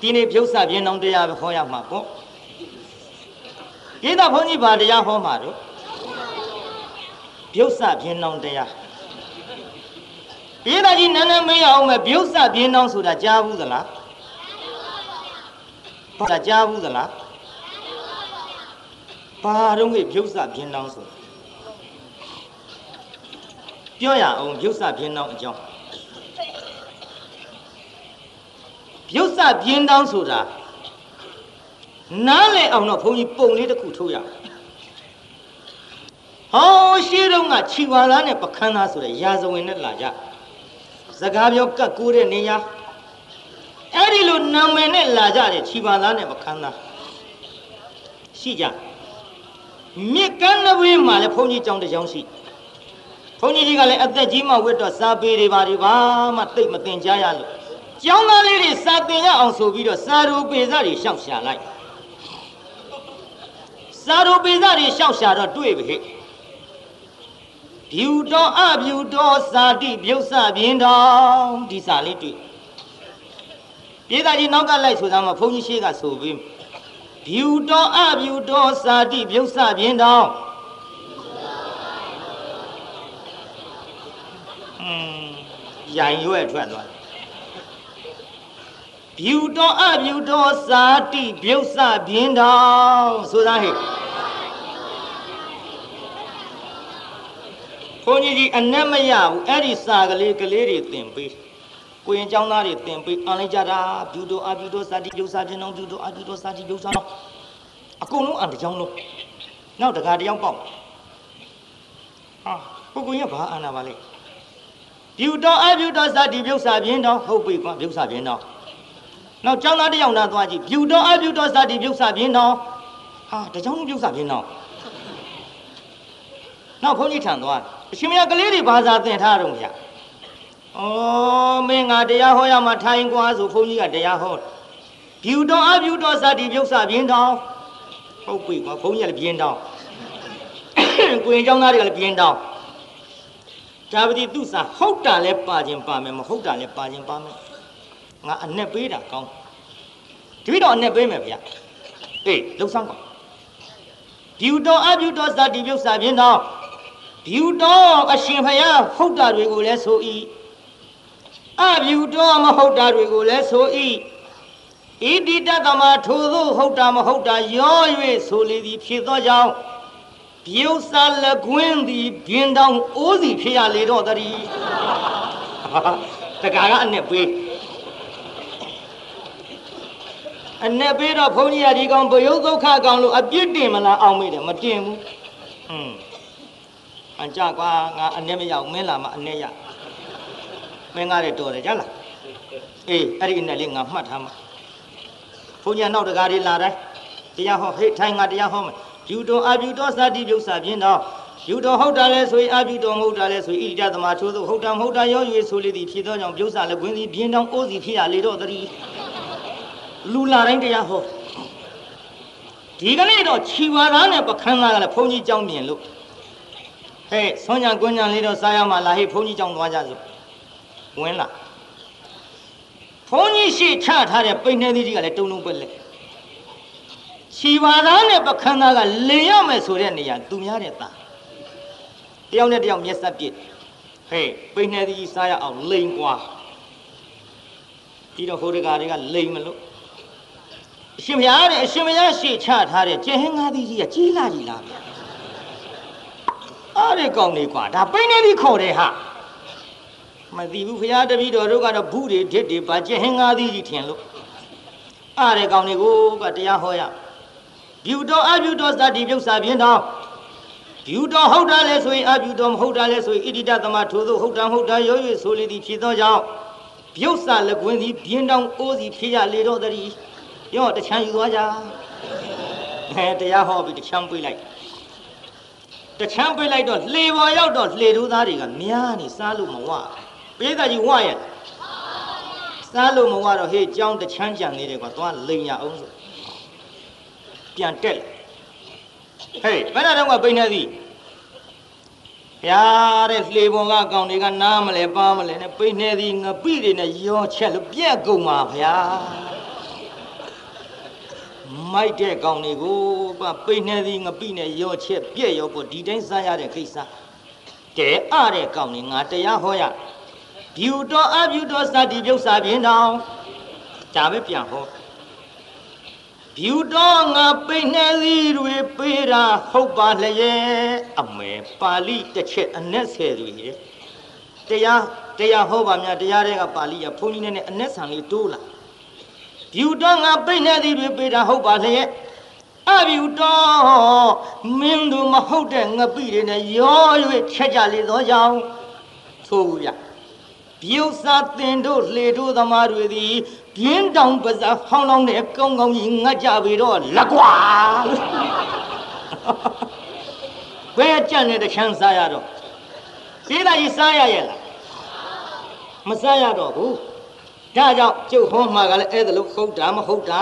ဒီနေ့ပြုတ်ဆပြင်းအောင်တရားပဲဟောရမှာပေါ့ကိတာဘုန်းကြီးဗာတရားဟောမှာတော့ပြုတ်ဆပြင်းအောင်တရားကိတာကြီးနန်းနန်းမင်းအောင်မဲ့ပြုတ်ဆပြင်းအောင်ဆိုတာကြားဘူးသလား ဘာကြားဘူးသလားဘာတော့ကိပြုတ်ဆပြင်းအောင်ဆိုပြောရအောင်ပြုတ်ဆပြင်းအောင်အကြောင်းပြုတ်ဆပြင်းအောင်ဆိုတာနားလေအောင်တော့ဘုန်းကြီးပုံလေးတစ်ခုထုတ်ရအောင်ဟောရှိတော့ကခြိဝါသားနဲ့ပခန်းသားဆိုတဲ့ရာဇဝင်နဲ့လာကြစကားပြောကတ်ကိုးတဲ့နေရာ အဲ့ဒီလိုနာမည်နဲ့လာကြတဲ့ခြိဝါသားနဲ့ပခန်းသားရှိကြမြစ်ကမ်းနဝင်းမှာလည်းဘုန်းကြီးကြောင်းတစ်ကြောင်းရှိဘုန်းကြီးကြီးကလည်းအသက်ကြီးမှဝတ်တော့စာပေတွေပါတွေဘာမှသိမသိကြရလို့ကျောင်းသားလေးတွေစာသင်ရအောင်ဆိုပြီးတော့စာရူပေစတွေရှောက်ရှာလိုက်စာရူပေစတွေရှောက်ရှာတော့တွေ့ပြီဟဲ့ဖြူတော်အဖြူတော်စာတိပြုတ်စပြင်းတော်ဒီစာလေးတွေ့ ပြေးသားကြီးနောက်ကလိုက်ဆိုသားမှာဘုန်းကြီးရှေ့ကဆိုပြီးဖြူတော်အဖြူတော်စာတိပြုတ်စပြင်းတော်อืมရိုင်ရွဲ့ထွက်သွားဖြူတော်အဖြူတော်စာတိပြုတ်စပြင်းတော်ဆိုသားဟဲ့ဘုန်းကြီးကြီးအနက်မရဘူးအဲ့ဒီစာကလေးကလေးတွေသင်ပေး ကိုရင်ကျောင်းသားတွေသင်ပေးအွန်လိုင်းကြတာဗျူတိုအာဗျူတိုစာတိကျုပ်စာချင်းအောင်ဗျူတိုအာဗျူတိုစာတိကျုပ်စာတော့အကုန်လုံးအန်တကြောင်းလုံးနောက်တကားတယောက်ပေါက်ဟာကိုကိုရင်ဘာအန်တာပါလဲဗျူတိုအာဗျူတိုစာတိပြုတ်စာပြင်းတော့ဟုတ်ပြီကွာပြုတ်စာပြင်းတော့နောက်ကျောင်းသားတယောက်နာသွားကြည့်ဗျူတိုအာဗျူတိုစာတိပြုတ်စာပြင်းတော့ဟာတကြောင်းလုံးပြုတ်စာပြင်းတော့နောက်ဘုန်းကြီးထံသွားအရှင်မရကလေးတွေဘာသာသင်ထားတော့ဗျာ ဩမင်းငါတရားဟောရမှာထိုင်ကွာဆိုဘုန်းကြီးကတရားဟောဖြူတော်အဖြူတော်စသည်ပြုတ်စပြင်းတော်ဟုတ်ပြီကွာဘုန်းကြီးကလည်းပြင်းတော်ကိုရင်เจ้าသားတွေကလည်းပြင်းတော်ဒါပတိသူစာဟုတ်တာလဲပါခြင်းပါမယ်မဟုတ်တာလဲပါခြင်းပါမယ်ငါအနဲ့ပေးတာကောင်းတပိတော့အနဲ့ပေးမယ်ဗျာအေးလှုပ်ဆောင်ကွာဖြူတော်အဖြူတော်စသည်ပြုတ်စပြင်းတော်ဖြူတော်အရှင်ဖယားဟုတ်တာတွေကိုလည်းဆို၏ အဖြူတော်မဟုတ်တာတွေကိုလည်းဆို၏ဣတိတကမထိုသို့ဟုတ်တာမဟုတ်တာရော၍ဆိုလေသည်ဖြစ်သောကြောင့်ပြုတ်စာလကွင်းသည်ဘင်းတောင်အိုးစီဖြစ်ရလေတော့တည်းတကာကအနဲ့ပေးအနဲ့ပေးတော့ဘုန်းကြီးကဒီကောင်ဘယုတ်ဒုက္ခကောင်လို့အပြစ်တင်မလားအောင်မေးတယ်မတင်ဘူးဟွန်းအကြကွာငါအနဲ့မရောက်မင်းလာမှအနဲ့ရ မင်းကားတဲ့တော်တယ်ကြလားအေးအဲ့ဒီအနဲ့လေးငါမှတ်ထားမှာဘုန်းကြီးနောက်တကားလေးလာတယ်တရားဟောဟေးထိုင်ငါတရားဟောမယ်ယူတော်အပြုတော်စသည်ပြုစာပြင်းတော့ယူတော်ဟုတ်တာလဲဆိုရင်အပြုတော်မဟုတ်တာလဲဆိုရင်ဣတိတသမာထိုးသို့ဟုတ်တာမဟုတ်တာရော၍ဆိုလေသည်ဖြစ်သောကြောင့်ပြုစာလည်းကွင်းသည်ပြင်းတောင်အိုးစီဖြစ်ရလေတော့တည်းလူလာတိုင်းတရားဟောဒီကနေ့တော့ခြီဝါသားနဲ့ပခန်းသားကလည်းဘုန်းကြီးကြောင်းမြင်လို့ဟဲ့ဆွမ်းညာကွန်းညာလေးတော့စားရမှာလာဟေ့ဘုန်းကြီးကြောင်းသွားကြစို့ ဝင်လာဘုန်းကြီးရှေ့ချထားတဲ့ပိန်နေသီးကြီးကလည်းတုံတုံပက်လက်ခြီပါသားနဲ့ပခန်းသားကလင်ရမယ်ဆိုတဲ့နေရာသူများတဲ့သားတယောက်နဲ့တယောက်မျက်စက်ပြစ်ဟဲ့ပိန်နေသီးကြီးစားရအောင်လိန်ကွာဒီတော့ဟိုတကာတွေကလိန်မလို့အရှင်ဘုရားတဲ့အရှင်ဘုရားရှေ့ချထားတဲ့ကျဟင်းငါးသီးကြီးကကြီးလာကြီးလားဗျာအားရကောင်းနေကွာဒါပိန်နေသီးခေါ်တယ်ဟာ မသိဘူးဘုရားတပည့်တော်တို့ကတော့ဘူးတွေဓစ်တွေပါကျဟင်းငါးသီးကြီးထင်လို့အားရကောင်းနေကိုကတရားဟောရဖြူတော်အဖြူတော်စသည်ပြုတ်စာပြင်းတော်ပြုတော်ဟုတ်တာလဲဆိုရင်အပြုတော်မဟုတ်တာလဲဆိုရင်ဣတိတသမထိုသို့ဟုတ်တာမဟုတ်တာရော၍ဆိုလေသည်ဖြစ်သောကြောင့်ပြုတ်စာလက်ကွင်းသည်ပြင်းတောင်အိုးစီဖြစ်ရလေတော့တည်းပြောတချမ်းယူသွားကြအဲတရားဟောပြီးတချမ်းပြေးလိုက်တချမ်းပြေးလိုက်တော့လှေပေါ်ရောက်တော့လှေတို့သားတွေကများနေစားလို့မဝ ပေးသားကြီးဝရဲ့စားလို့မဝတော့ဟေးကြောင်းတချမ်းကြံနေတယ်ကွာသွားလိန်ရအောင်ဆိုပြန်တက်လာဟေးဘယ်တော့ကပိနေသည်ဘုရားတဲ့လှေပေါ်ကကောင်တွေကနားမလဲပါမလဲနဲ့ပိနေသည်ငပိတွေနဲ့ရောချက်လို့ပြက်ကုန်ပါဗျာမိုက်တဲ့ကောင်တွေကိုကပိနေသည်ငပိနဲ့ရောချက်ပြက်ရောပေါ့ဒီတိုင်းစားရတဲ့ခိစ္စကဲအတဲ့ကောင်တွေငါတရားဟောရ ဖြူတော်အဖြူတော်စတိပြုတ်စာပြင်းတောင်ဒါပဲပြန်ဟောဖြူတော်ငါပိနေသည်တွေပေးတာဟုတ်ပါလျက်အမေပါဠိတစ်ချက်အနက်ဆယ်တွေတရားတရားဟောပါများတရားတွေကပါဠိရဘုန်းကြီးနဲ့အနက်ဆံလေးတိုးလာဖြူတော်ငါပိနေသည်တွေပေးတာဟုတ်ပါလျက်အဖြူတော်မင်းတို့မဟုတ်တဲ့ငပိတွေနဲ့ရော၍ချက်ကြလေသောကြောင့်သို့ဘူးဗျ ပြုတ်စာတင်တို့လှေတို့သမားတွေသည်ပြင်းတောင်ပါးစားဖောင်းလောင်းတဲ့ကောင်းကောင်းကြီးငတ်ကြပြီတော့လက်ကွာဘယ်ကြံ့တဲ့ချမ်းစားရတော့သေးတာကြီးစားရရဲ့လားမစားရတော့ဘူးဒါကြောင့်ကျုပ်ဟောမှာကလည်းအဲ့ဒါလို့ဟုတ်တာမဟုတ်တာ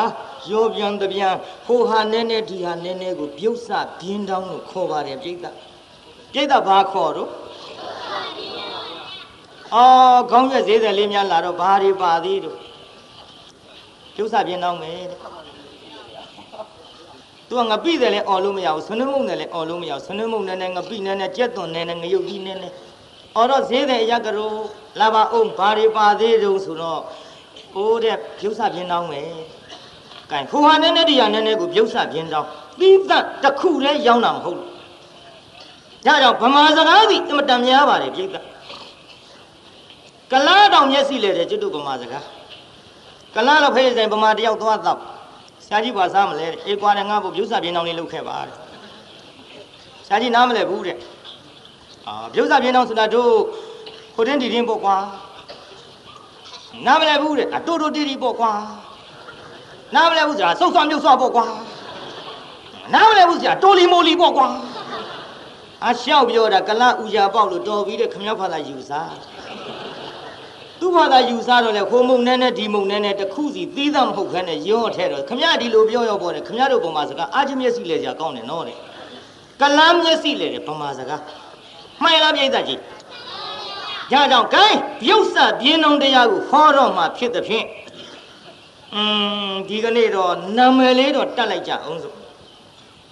ရောပြန်တပြန်ဟိုဟာနဲနဲဒီဟာနဲနဲကိုပြုတ်စပြင်းတောင်းလို့ခေါ်ပါတယ်ပြိဿပြိဿဘာခေါ်တော့ အော်ခေါင်းရက်ဈေးတယ်လေးများလာတော့ဘာတွေပါသေးတို့ကျုပ်စပြင်းတော့မယ်တဲ့သူကငပိတယ်လဲအော်လို့မရဘူးဆွနှမုံတယ်လဲအော်လို့မရဘူးဆွနှမုံနဲ့နဲ့ငပိနဲ့နဲ့ကြက်သွန်နဲ့နဲ့ငရုတ်ကြီးနဲ့နဲ့အော်တော့ဈေးတယ်အရကရောလာပါအောင်ဘာတွေပါသေးတုံးဆိုတော့အိုးတဲ့ကျုပ်စပြင်းတော့မယ်ကဲဟိုဟာနဲ့နဲ့ဒီဟာနဲ့နဲ့ကိုပြုတ်စပြင်းတော့ပြီးသက်တစ်ခုတည်းရောင်းတာမဟုတ်ဘူးဒါကြောင့်ဗမာစကားသည်အမတန်များပါတယ်ပြိဿ ကလားတောင်မျက်စိလေတဲ့ကျွတ်တို့ဗမာစကားကလားတော့ဖေးဆိုင်ဗမာတယောက်သွားတော့ဆရာကြီးပါစားမလဲအေးကွာတယ်ငါ့ဘုပြုတ်စပြင်းတောင်းလေးလုပ်ခဲ့ပါတဲ့ဆရာကြီးနားမလဲဘူးတဲ့အာပြုတ်စပြင်းတောင်းဆိုတာတို့ဟိုတင်းဒီတင်းပေါ့ကွာနားမလဲဘူးတဲ့အတူတူတီတီပေါ့ကွာနားမလဲဘူးဆိုတာစုပ်ဆွမြုပ်ဆွပေါ့ကွာနားမလဲဘူးဆိုတာတိုလီမိုလီပေါ့ကွာအရှောက်ပြောတာကလဥရာပေါက်လို့တော်ပြီးတဲ့ခမရောက်ဖသာယူစား သူ့ဘာသာယူစားတော့လေခိုးမုံနဲ့နဲ့ဒီမုံနဲ့နဲ့တခုစီသီးသားမဟုတ်ခဲနဲ့ရောထဲတော့ခမရဒီလိုပြောရောပေါ်တယ်ခမရတို့ပုံမှာစကားအာချမျက်စိလဲကြကောင်းတယ်နော်တဲ့ကလမ်းမျက်စိလဲတယ်ပုံမှာစကားမှန်လားပြိဿကြီးရကြောင့်ဂိုင်းပြုတ်ဆပြင်းအောင်တရားကိုဟောတော့မှဖြစ်သဖြင့်อืมဒီကနေ့တော့နာမည်လေးတော့တတ်လိုက်ကြအောင်ဆို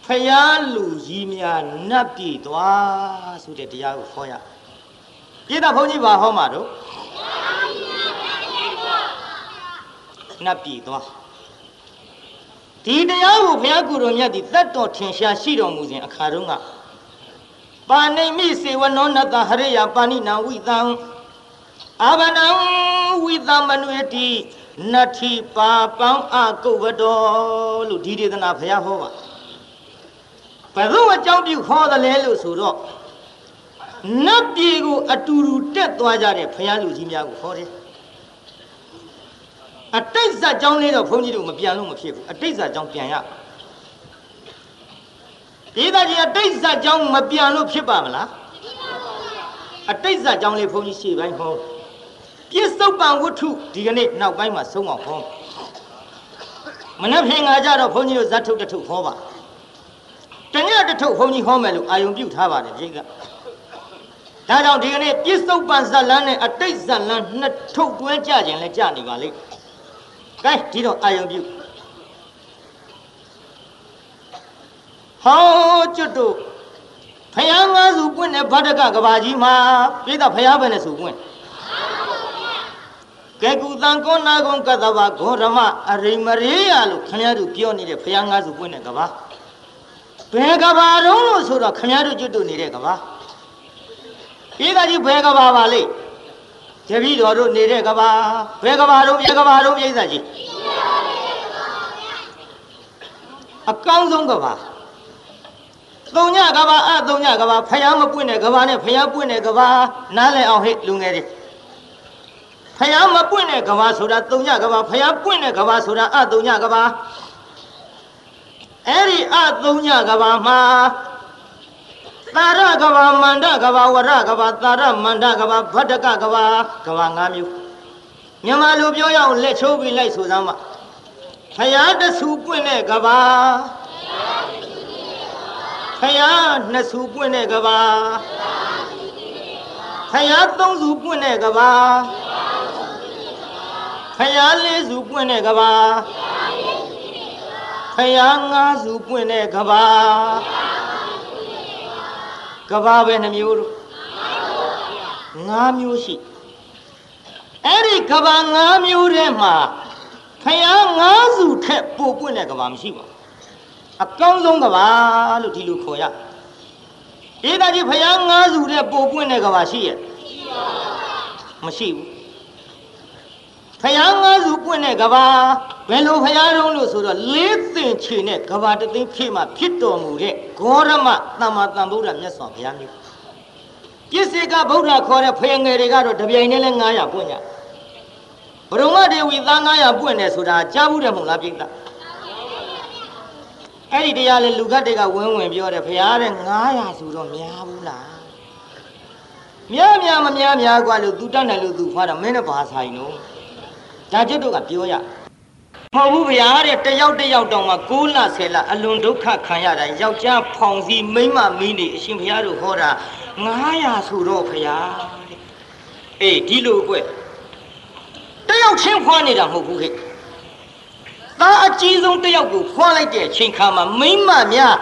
ဖယားလူကြီးများနတ်ပြည်သွားဆိုတဲ့တရားကိုဟောရပြည်တော်ဘုန်းကြီးပါဟောမှာတော့ နတ်ပြည်သွားဒီတရားကိုဘုရားကိုယ်တော်မြတ်သည်တတ်တော်ထင်ရှားရှိတော်မူစဉ်အခါတုန်းကပါဏိမိစေဝနောနတဟရိယပါဏိနံဝိသံအာဘနံဝိသမနွေတိနတ္ထိပါပောင်းအကုတ်ဝတော်လို့ဒီဒေသနာဘုရားဟောပါဘယ်သူအကြောင်းပြုဟောတယ်လဲလို့ဆိုတော့ နတ်ပြည်ကိုအတူတူတက်သွားကြတဲ့ဘုရားလူကြီးများကိုဟောတယ်အတိတ်ဇာကြောင်းလေးတော့ဘုန်းကြီးတို့မပြန်လို့မဖြစ်ဘူးအတိတ်ဇာကြောင်းပြန်ရဒီသားကြီးအတိတ်ဇာကြောင်းမပြန်လို့ဖြစ်ပါမလားအတိတ်ဇာကြောင်းလေးဘုန်းကြီးရှေ့ပိုင်းဟောပြစ္ဆုတ်ပံဝတ္ထုဒီကနေ့နောက်ပိုင်းမှာဆုံးအောင်ဟောမနှက်ဖင်ငါကြတော့ဘုန်းကြီးတို့ဇတ်ထုတ်တထုတ်ဟောပါတညတထုတ်ဘုန်းကြီးဟောမယ်လို့အာယုံပြုထားပါတယ်ပြိက ဒါကြောင့်ဒီကနေ့ပြစ္ဆုတ်ပံဇတ်လန်းနဲ့အတိတ်ဇတ်လန်းနှစ်ထုတ်တွဲကြခြင်းလဲကြနေပါလိမ့်ကဲဒီတော့အာယုံပြုဟောကျွတ်တို့ဖယားငါးစုပွင့်တဲ့ဗဒ္ဒကကဘာကြီးမှာပြိဿဖယားပဲနဲ့စုပွင့်ကဲကူတန်ကောနာကုံကတ္တဗဂေါရမအရိမရေယလို့ခင်ဗျားတို့ပြောနေတဲ့ဖယားငါးစုပွင့်တဲ့ကဘာဘယ်ကဘာတော့လို့ဆိုတော့ခင်ဗျားတို့ကျွတ်တို့နေတဲ့ကဘာ ပြိဿကြီးဘယ်ကဘာပါလိမ့်တပည့်တော်တို့နေတဲ့ကဘာဘယ်ကဘာတော့ဘယ်ကဘာတော့ပြိဿကြီးအကောင်းဆုံးကဘာသုံးညကဘာအသုံးညကဘာဖယားမပွင့်တဲ့ကဘာနဲ့ဖယားပွင့်တဲ့ကဘာနားလည်အောင်ဟဲ့လူငယ်တွေဖယားမပွင့်တဲ့ကဘာဆိုတာသုံးညကဘာဖယားပွင့်တဲ့ကဘာဆိုတာအသုံးညကဘာအဲ့ဒီအသုံးညကဘာမှာ သာရကဘာမန္တကဘာဝရကဘာသာရမန္တကဘာဗတ္တကကဘာကဘာ၅မျိုးမြန်မာလိုပြောရအောင်လက်ချိုးပြီးလိုက်ဆိုစမ်းပါဖယားတဆူပွင့်တဲ့ကဘာဖယားနှစ်ဆူပွင့်တဲ့ကဘာဖယားသုံးဆူပွင့်တဲ့ကဘာဖယားလေးဆူပွင့်တဲ့ကဘာဖယားငါးဆူပွင့်တဲ့ကဘာ ကဘာပဲနှမျိုးတို့ငါးမျိုးရှိအဲ့ဒီကဘာငါးမျိုးထဲမှာဖယားငါးစုထက်ပိုပွင့်တဲ့ကဘာမရှိပါဘူးအကောင်းဆုံးကဘာလို့ဒီလိုခေါ်ရဒေသကြီးဖယားငါးစုတဲ့ပိုပွင့်တဲ့ကဘာရှိရဲ့မရှိဘူး ဖယားငါးစုပွင့်တဲ့ကဘာဘယ်လိုဖယားတုံးလို့ဆိုတော့လေးသင်ချေနဲ့ကဘာတသိန်းဖြည့်မှဖြစ်တော်မူတဲ့ဂေါရမသမ္မာသမ္ဗုဒ္ဓမြတ်စွာဘုရားမျိုးပြစ္ဆေကဗုဒ္ဓခေါ်တဲ့ဖယငယ်တွေကတော့တပြိုင်တည်းလဲ900ပွင့်ကြဘုရုံမဒေဝီသား900ပွင့်တယ်ဆိုတာကြားဘူးတယ်မဟုတ်လားပြိတ္တာအဲ့ဒီတရားလေလူကတ်တွေကဝင်းဝင်ပြောတယ်ဖရားတဲ့900ဆိုတော့များဘူးလားများများမများများกว่าလို့ तू တတ်တယ်လို့ तू ဖွားတာမင်းနဲ့ဘာဆိုင်တော့ ဒါကျွတ်တို့ကပြောရမဟုတ်ဘူးဗျာတဲ့တယောက်တယောက်တောင်မှ6လ10လအလွန်ဒုက္ခခံရတာယောက်ျားဖောင်စီမိန်းမမင်းနေအရှင်ဘုရားတို့ဟောတာ900ဆိုတော့ဘုရားတဲ့အေးဒီလိုကွတယောက်ချင်းဖွားနေတာမဟုတ်ဘူးခေသားအကြီးဆုံးတယောက်ကိုဖွားလိုက်တဲ့အချိန်ခါမှာမိန်းမများ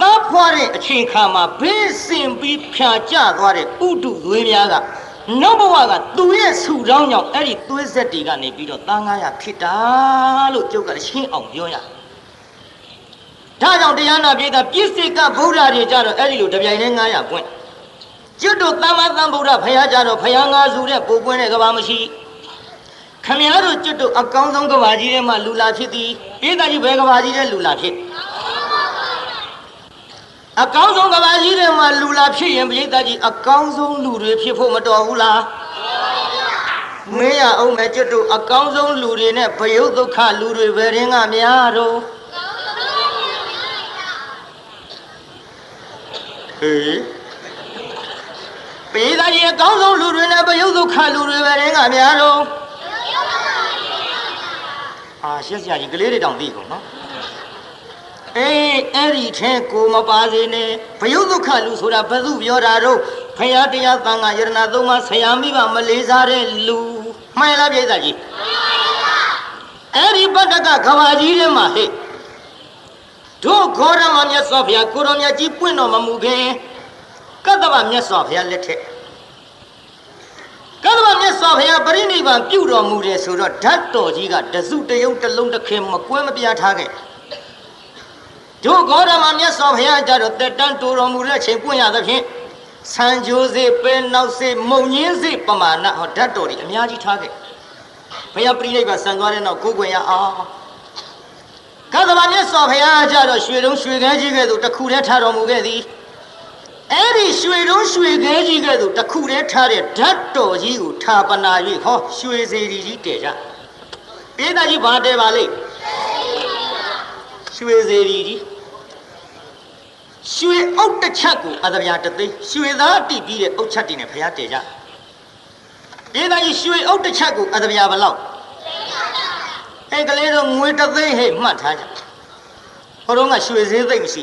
သားဖွားတဲ့အချိန်ခါမှာဘေးစင်ပြီးဖြာကျသွားတဲ့ဥတုသွေးများက နောက်ဘဝကသူရဲ့ဆူတောင်းကြောင့်အဲ့ဒီသွေးဆက်တွေကနေပြီးတော့သား900ဖြစ်တာလို့ကျုပ်ကရှင်းအောင်ပြောရဒါကြောင့်တရားနာပြေတာပြည့်စိကဗုဒ္ဓတွေကြတော့အဲ့ဒီလိုတပြိုင်တည်း900ပွင့်ကျွတ်တို့သမ္မာသမ္ဗုဒ္ဓဖရာကြတော့ဖရာငါစုတဲ့ပူပွင့်တဲ့ကဘာမရှိခမည်းတော်ကျွတ်တို့အကောင်းဆုံးကဘာကြီးထဲမှာလူလာဖြစ်သည်ပြေတာကြီးဘယ်ကဘာကြီးထဲလူလာဖြစ် အကောင်းဆုံးကဘာကြီးထဲမှာလူလာဖြစ်ရင်ပိဋကကြီးအကောင်းဆုံးလူတွေဖြစ်ဖို့မတော်ဘူးလားမင်းရအောင်မဲ့ကျွတ်တို့အကောင်းဆုံးလူတွေနဲ့ဘယုတ်ဒုက္ခလူတွေဘယ်ရင်းကများတော့ဟေးပိဋကကြီးအကောင်းဆုံးလူတွေနဲ့ဘယုတ်ဒုက္ခလူတွေဘယ်ရင်းကများတော့အာရှက်စရာကြီးကလေးတွေတောင်သိကုန်နော် အေးအဲ့ဒီထဲကိုမပါစေနဲ့ဘယုတ်ဒုက္ခလူဆိုတာဘယ်သူပြောတာတော့ဖရာတရားသံဃာယရဏသုံးပါးဆရာမိဘမလေးစားတဲ့လူမှန်လားပြိဿကြီးအဲ့ဒီပတ္တကကဘာကြီးထဲမှာဟဲ့တို့ခေါ်ရမမြတ်စွာဘုရားကိုရောမြတ်ကြီးပွင့်တော်မမူခင်ကတ္တဗမြတ်စွာဘုရားလက်ထက်ကတ္တဗမြတ်စွာဘုရားပရိနိဗ္ဗာန်ပြုတော်မူတယ်ဆိုတော့ဓာတ်တော်ကြီးကတစုတယုံတစ်လုံးတစ်ခင်မကွဲမပြားထားခဲ့ တို့ဂေါရမမြတ်စွာဘုရားကြတော့တက်တန်းတူတော်မူတဲ့ချိန်ပွင့်ရသဖြင့်ဆံကြိုးစေပဲနောက်စေမုံညင်းစေပမာဏဟောဓာတ်တော်ကြီးအများကြီးထားခဲ့ဘုရားပြိဋိဘဆံသွားတဲ့နောက်ကိုယ်ွယ်ရအောင်ကသဗ္ဗမြတ်စွာဘုရားကြတော့ရွှေတုံးရွှေခဲကြီးကဲ့သို့တစ်ခုတည်းထားတော်မူခဲ့သည်အဲ့ဒီရွှေတုံးရွှေခဲကြီးကဲ့သို့တစ်ခုတည်းထားတဲ့ဓာတ်တော်ကြီးကိုထာပနာ၍ဟောရွှေစေတီကြီးတည်ကြပိဋကကြီးဘာတည်ပါလိမ့် ရွှေစေတီကြီးရွှေအုတ်တစ်ချက်ကိုအသဗျာတသိန်းရွှေသားတိပြီးတဲ့အုတ်ချက်တွေနဲ့ဖျားတည်ကြပိဋကကြီးရွှေအုတ်တစ်ချက်ကိုအသဗျာဘယ်လောက်အဲ့ကလေးတော့ငွေတသိန်းဟဲ့မှတ်ထားကြဟိုတော့ကရွှေဈေးသိမ့်မရှိ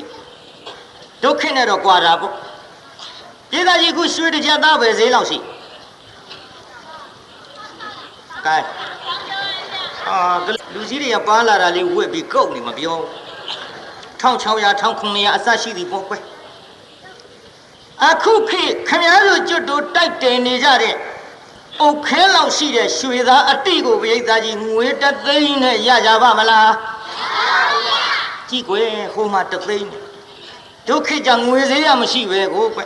ဒုက္ခနဲ့တော့ကြွာတာပေါ့ပြည်သားကြီးခုရွှေတစ်ချက်သားပဲဈေးလောက်ရှိကဲအာလူကြီးတွေကပါလာတာလေးဝက်ပြီးကုတ်နေမပြော 1600 1900အစရှိသည်ပေါ့ကွယ်အခုခေတ်ခမည်းတော်ကျွတ်တို့တိုက်တယ်နေကြတဲ့အုတ်ခဲလောက်ရှိတဲ့ရွှေသားအတိကိုပြိဿကြီးငွေတသိန်းနဲ့ရကြပါမလားကြည့်ကွယ်ဟိုမှာတသိန်းဒုက္ခကြငွေသေးရမရှိပဲကိုကွ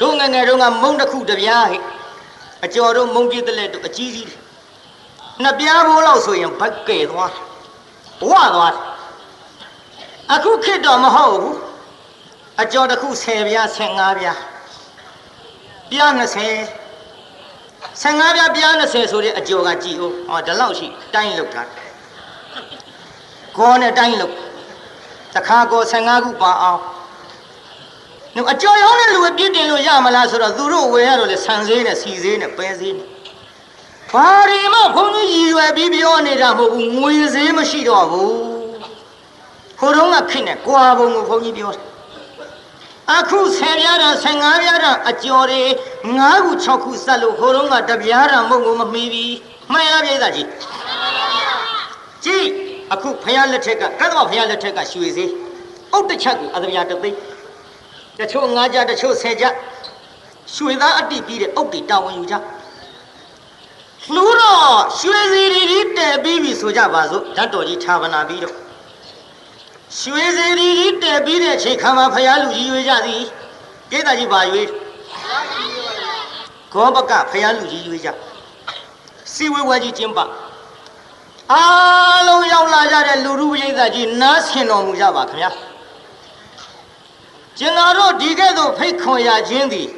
တို့ငငယ်တုန်းကမုံတစ်ခုတပြားဟဲ့အကျော်တို့မုံကြီးတဲ့လက်တို့အကြီးကြီးနှစ်ပြားဘိုးလောက်ဆိုရင်ဘက်ကဲသွားဝသွား အခုခေတ်တော့မဟုတ်ဘူးအကျော်တစ်ခု10ပြား15ပြားပြား20 15ပြားပြား20ဆိုတဲ့အကျော်ကကြည်ဟုတ်ဟောဒီလောက်ရှိတိုင်းလောက်တာကောနဲ့တိုင်းလောက်တခါကော15ခုပါအောင်နှုတ်အကျော်ရောင်းတဲ့လူကပြစ်တင်လို့ရမလားဆိုတော့သူတို့ဝယ်ရတော့လေဆန်သေးနဲ့စီသေးနဲ့ပဲသေးနဲ့ဘာဒီမှဘုန်းကြီးရည်ရွယ်ပြီးပြောနေတာမဟုတ်ဘူးငွေဈေးမရှိတော့ဘူးခိုး တော့ကခင့်နဲ့ကွာဘုံကိုဘုန်းကြီးပြောတယ်အခု10ပြားတာ15ပြားတာအကျော်တွေ9ခု6ခုစက်လို့ခိုးတော့ကတပြားတာမဟုတ်ကိုမမီဘူးမှန်ရပြည့်သားကြီးကြည့်အခုဖယားလက်ထက်ကကတ္တမဖယားလက်ထက်ကရွှေစေးအုတ်တစ်ချက်ကိုအသမြာတသိန်းတချို့9ကြတချို့10ကြရွှေသားအတိပြီးတဲ့အုတ်တွေတာဝန်ယူကြလူတော့ရွှေစီရီရီတဲပြီးပြီဆိုကြပါစို့ဓာတ်တော်ကြီးဌာပနာပြီးတော့ ရွှေစီရီရီတဲပြီးတဲ့အချိန်ခါမှာဖယားလူကြီးရွေးကြသည်ကိစ္စကြီးပါရွေးကောဘကဖယားလူကြီးရွေးကြစီဝဲဝဲကြီးကျင်းပအားလုံးရောက်လာကြတဲ့လူလူပရိသတ်ကြီးနားဆင်တော်မူကြပါခင်ဗျာကျွန်တော်တို့ဒီကဲ့သို့ဖိတ်ခွန်ရခြင်းသည်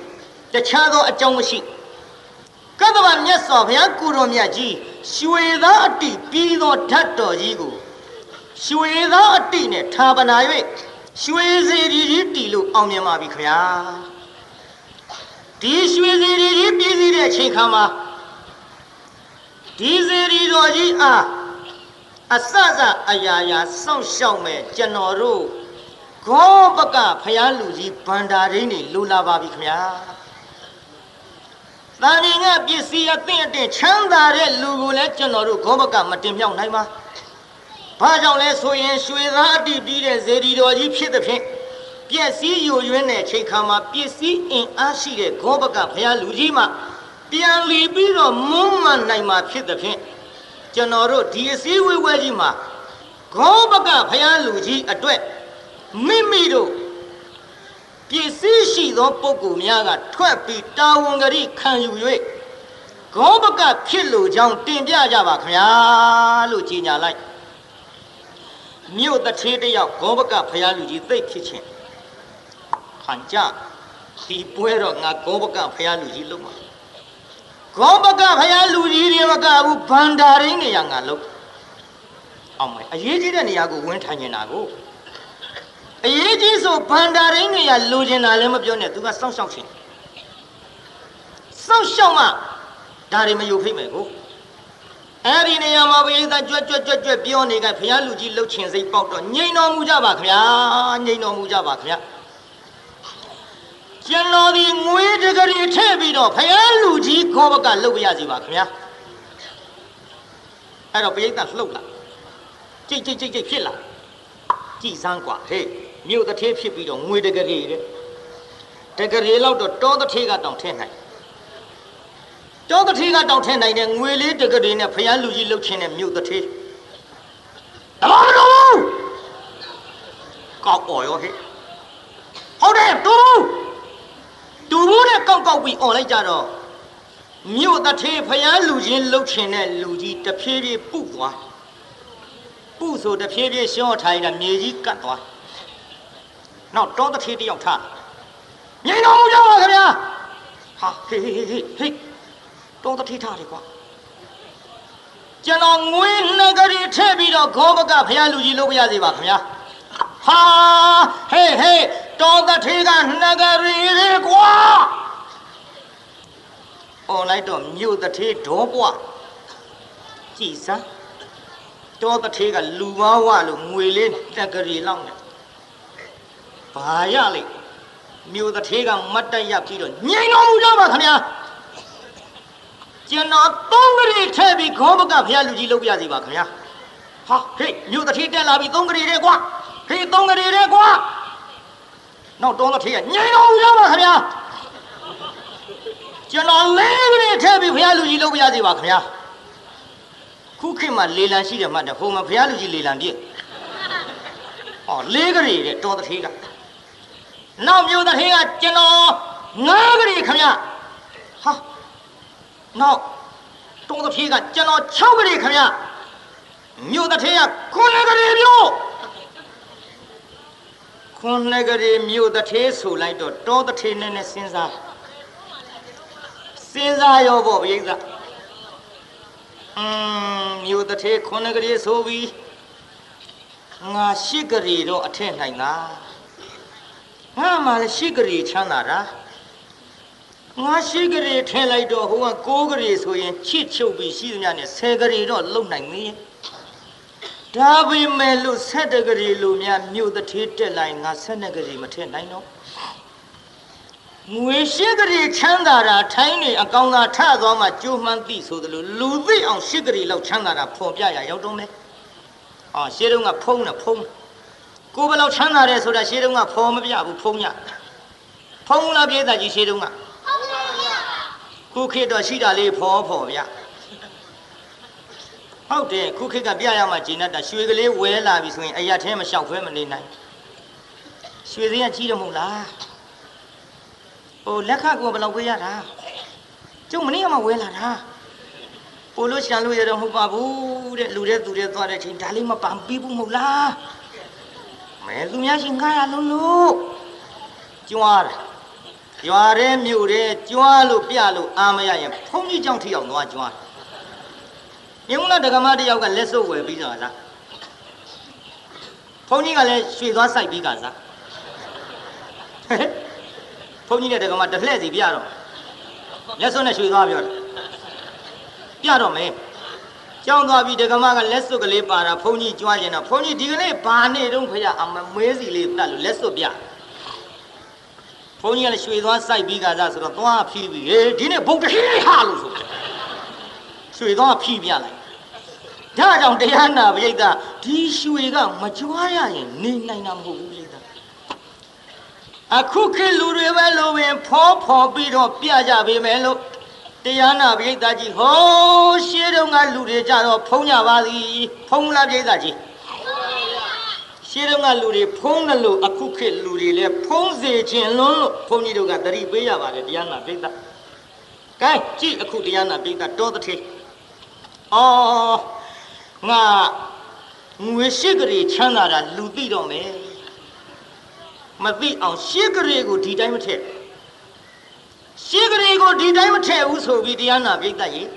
တခြားသောအကြောင်းမရှိကတ္တဗမြတ်စွာဘုရားကိုတော်မြတ်ကြီးရွှေသားအတိပြီးသောဓာတ်တော်ကြီးကို ရွှေသားအတိနဲ့ဌာပနာ၍ရွှေစီရီကြီးတီလို့အောင်မြင်ပါပြီခင်ဗျာဒီရွှေစီရီကြီးပြည်စည်းတဲ့အချိန်ခါမှာဒီစီရီတော်ကြီးအားအစစအရာရာစောင့်ရှောက်မဲ့ကျွန်တော်တို့ဂောဘကဖယားလူကြီးဗန္ဒာရင်းနေလူလာပါပြီခင်ဗျာ။တန်ရင်ကပစ္စည်းအသင့်အတင့်ချမ်းသာတဲ့လူကိုလည်းကျွန်တော်တို့ဂောဘကမတင်မြောက်နိုင်ပါ။ဘာ ကြောင့်လဲဆိုရင်ရွှေသားအတိပြီးတဲ့ဇေဒီတော်ကြီးဖြစ်တဲ့ဖြင့်ပစ္စည်းယူရင်းတဲ့ချိန်ခါမှာပစ္စည်းအင်အားရှိတဲ့ဂောဘကဖယားလူကြီးမှပြန်လီပြီးတော့မွမ်းမနိုင်မှာဖြစ်တဲ့ဖြင့်ကျွန်တော်တို့ဒီအစည်းအဝေးဝဲကြီးမှာဂောဘကဖယားလူကြီးအတွက်မိမိတို့ပစ္စည်းရှိသောပုဂ္ဂိုလ်များကထွက်ပြီးတာဝန်ကတိခံယူ၍ဂောဘကဖြစ်လိုကြောင်းတင်ပြကြပါခင်ဗျာလို့ကြီးညာလိုက် မြို့တထေးတယောက်ဂောဘကဖယားလူကြီးသိတ်ဖြစ်ခြင်းဟန်ကြဒီပွဲတော့ငါဂောဘကဖယားလူကြီးလုံးပါဂောဘကဖယားလူကြီးတွေမကဘူးဗန္ဒာရင်းနေရငါလုံးအောင်မယ်အရေးကြီးတဲ့နေရာကိုဝင်းထိုင်နေတာကိုအရေးကြီးဆိုဗန္ဒာရင်းတွေကလိုချင်တာလည်းမပြောနဲ့သူကစောင့်ရှောက်ခြင်းစောင့်ရှောက်မှဒါတွေမယုတ်ဖိတ်မယ်ကို အဲ့ဒီနေရာမှာဘုရားကြွက်ကြွက်ကြွက်ကြွက်ပြောနေကဘုရားလူကြီးလှုပ်ချင်စိတ်ပေါက်တော့ငြိမ်တော်မူကြပါခင်ဗျာငြိမ်တော်မူကြပါခင်ဗျာကျွန်တော်ဒီငွေတကယ်ထည့်ပြီးတော့ဘုရားလူကြီးခေါ်ဘကလှုပ်ပြရစီပါခင်ဗျာအဲ့တော့ဘုရားလှုပ်လာကြိတ်ကြိတ်ကြိတ်ကြိတ်ဖြစ်လာကြည်စမ်းกว่าဟေးမြို့တစ်ထေးဖြစ်ပြီးတော့ငွေတကယ်တဲ့တကယ်လောက်တော့တောတစ်ထေးကတောင်ထည့်နိုင် တောတစ်ထေးကတောင်ထည့်နိုင်တဲ့ငွေလေးတကယ်နဲ့ဖျားလူကြီးလှုပ်ချင်းတဲ့မြို့တစ်ထေးတဘာမလို့ကောက်អော်ရောဟဲ့ဟုတ်တယ်တူတူဘူးနဲ့ကောက်ကောက်ပြီးអော်လိုက်ကြတော့မြို့တစ်ထေးဖျားလူချင်းလှုပ်ချင်းတဲ့လူကြီးတဖြည်းဖြည်းပုသွားပုဆိုတဖြည်းဖြည်းရှော့ထိုင်တာမြေကြီးကတ်သွားနောက်တောတစ်ထေးတယောက်ထားငြိမ်တော်မူကြပါခင်ဗျာဟာဟေးဟေးဟေးဟေး တောတစ်ထေးထားတယ်ကွာကျွန်တော်ငွေနှစ်ကလေးထည့်ပြီးတော့ဂောဘကဖះလူကြီးလုပ်ပြရစီပါခင်ဗျာဟာဟေးဟေးတောတစ်ထေးကနှစ်ကလေးလေကွာអော်လိုက်တော့မြို့တစ်ထေးဒေါပွားကြည်စမ်းတောတစ်ထေးကလူဝဝလို့ငွေလေးတက်ကလေးလောက်နေဘာရလိမ့်မြို့တစ်ထေးကမတ်တက်ရပြီးတော့ငြိမ်တော်မူကြပါခင်ဗျာ ကျွန်တော်သုံးကလေးထည့်ပြီးခေါဘကဖះလူကြီးလုပ်ပြစီပါခင်ဗျာဟာဟေးမြို့တစ်ထေးတက်လာပြီးသုံးကလေးတဲ့ကွာဟေးသုံးကလေးတဲ့ကွာနောက်တောတစ်ထေးကငြိမ်တော်မူကြပါခင်ဗျာကျွန်တော်လေးကလေးထည့်ပြီးဖះလူကြီးလုပ်ပြစီပါခင်ဗျာခုခေတ်မှာလေလံရှိတယ်မှတ်တယ်ဟိုမှာဘုရားလူကြီးလေလံပြည့်ဟောလေးကလေးတဲ့တော်တထေးကနောက်မျိုးတထေးကကျွန်တော်ငါးကလေးခမဟာ နောက်တော်တထေးကကျွန်တော်6ကလေးခမမြို့တထေးက9ကလေးမျိုးခွန်နဂရီမြို့တထေးဆိုလိုက်တော့တောတထေးနဲ့နဲ့စဉ်းစားစဉ်းစားရောပေါ့ဗျိသอืมမြို့တထေးခွန်နဂရီဆိုပြီးငါရှိကရီတော့အထက်နိုင်လားငါမှလည်းရှိကရီချမ်းသာတာ ငါရှိကလေးထဲလိုက်တော့ဟိုက6ကလေးဆိုရင်ချစ်ချုပ်ပြီးရှိသမျှနဲ့10ကလေးတော့လုံနိုင်သေးရဲ့ဒါပေမဲ့လို့7ကလေးလိုများမြို့တထေးတက်လိုက်ငါ7ကလေးမထက်နိုင်တော့ငွေရှိကလေးချမ်းသာတာထိုင်းနေအကောင်သာထသွားမှကြိုးမှန်းသိဆိုသလိုလူသိအောင်ရှိကလေးလောက်ချမ်းသာတာဖော်ပြရရောက်တော့မယ်အာရှေးတုန်းကဖုံးနေဖုံးကိုယ်ဘယ်လောက်ချမ်းသာတယ်ဆိုတာရှေးတုန်းကဖော်မပြဘူးဖုံးရဖုံးလားပြေးတာကြီးရှေးတုန်းက ခုခေတ်တော့ရှိတာလေးဖော်ဖော်ဗျဟုတ်တယ်ခုခေတ်ကပြရမှာဂျင်းတ်တာရွှေကလေးဝဲလာပြီဆိုရင်အရက်ထဲမလျှောက်ဖဲမနေနိုင်ရွှေစင်းကကြီးတယ်မဟုတ်လားဟိုလက်ခကောဘယ်လောက်ဝဲရတာကျုံမနေ့ကမှဝဲလာတာပိုလို့ရှာလို့ရတော့မဟုတ်ပါဘူးတဲ့လူတဲ့သူတဲ့သွားတဲ့ချိန်ဒါလေးမပန်ပြီးဘူးမဟုတ်လားမဲသူများရှင်ငါရလုံးလို့ကျွားတ ယ်ရွာထဲမြို့ထဲကျွားလို့ပြလို့အာမရရင်ဖုန်းကြီးကြောင့်ထိအောင်သွားကျွားမြင်းမလားဒကမတယောက်ကလက်စုပ်ဝယ်ပြီးတော့လားဖုန်းကြီးကလည်းရွှေသွားစိုက်ပြီးကစားဖုန်းကြီးနဲ့ဒကမတစ်လှည့်စီပြတော့လက်စုပ်နဲ့ရွှေသွားပြောတယ်ပြတော့မယ်ကြောင်းသွားပြီးဒကမကလက်စွပ်ကလေးပါတာဖုန်းကြီးကြွားကျင်တော့ဖုန်းကြီးဒီကနေ့ဘာနေတုံးဖရအမမွေးစီလေးတတ်လို့လက်စွပ်ပြဘု န်းကြီးကလည်းရွှေသွားစိုက်ပြီးကစားဆိုတော့သွားဖြီးပြီးဟေးဒီနေ့ဘုံတဟိဟာလို့ဆိုရွှေသွားဖြီးပြလိုက်ဒါကြောင့်တရားနာပရိသတ်ဒီရွှေကမကြွားရရင်နေနိုင်တာမဟုတ်ဘူးပရိသတ်အခုခေတ်လူတွေပဲလိုပင်ဖောဖောပြီးတော့ပြကြပေမယ်လို့တရားနာပရိသတ်ကြီးဟောရှေးတုန်းကလူတွေကြတော့ဖုံးကြပါသည်ဖုံးလားပရိသတ်ကြီး ရှေးတုန်းကလူတွေဖုံးတယ်လို့အခုခေတ်လူတွေလည်းဖုံးစေခြင်းလွန်းလို့ဘုန်းကြီးတို့ကတတိပေးရပါတယ်တရားနာပိဋက။ကဲကြည့်အခုတရားနာပိဋကတောတထေ။အော်ငါငွေရှိကလေးချမ်းသာတာလူသိတော့မယ်။မသိအောင်ရှိကလေးကိုဒီတိုင်းမထည့်။ရှိကလေးကိုဒီတိုင်းမထည့်ဘူးဆိုပြီးတရားနာပိဋကကြီး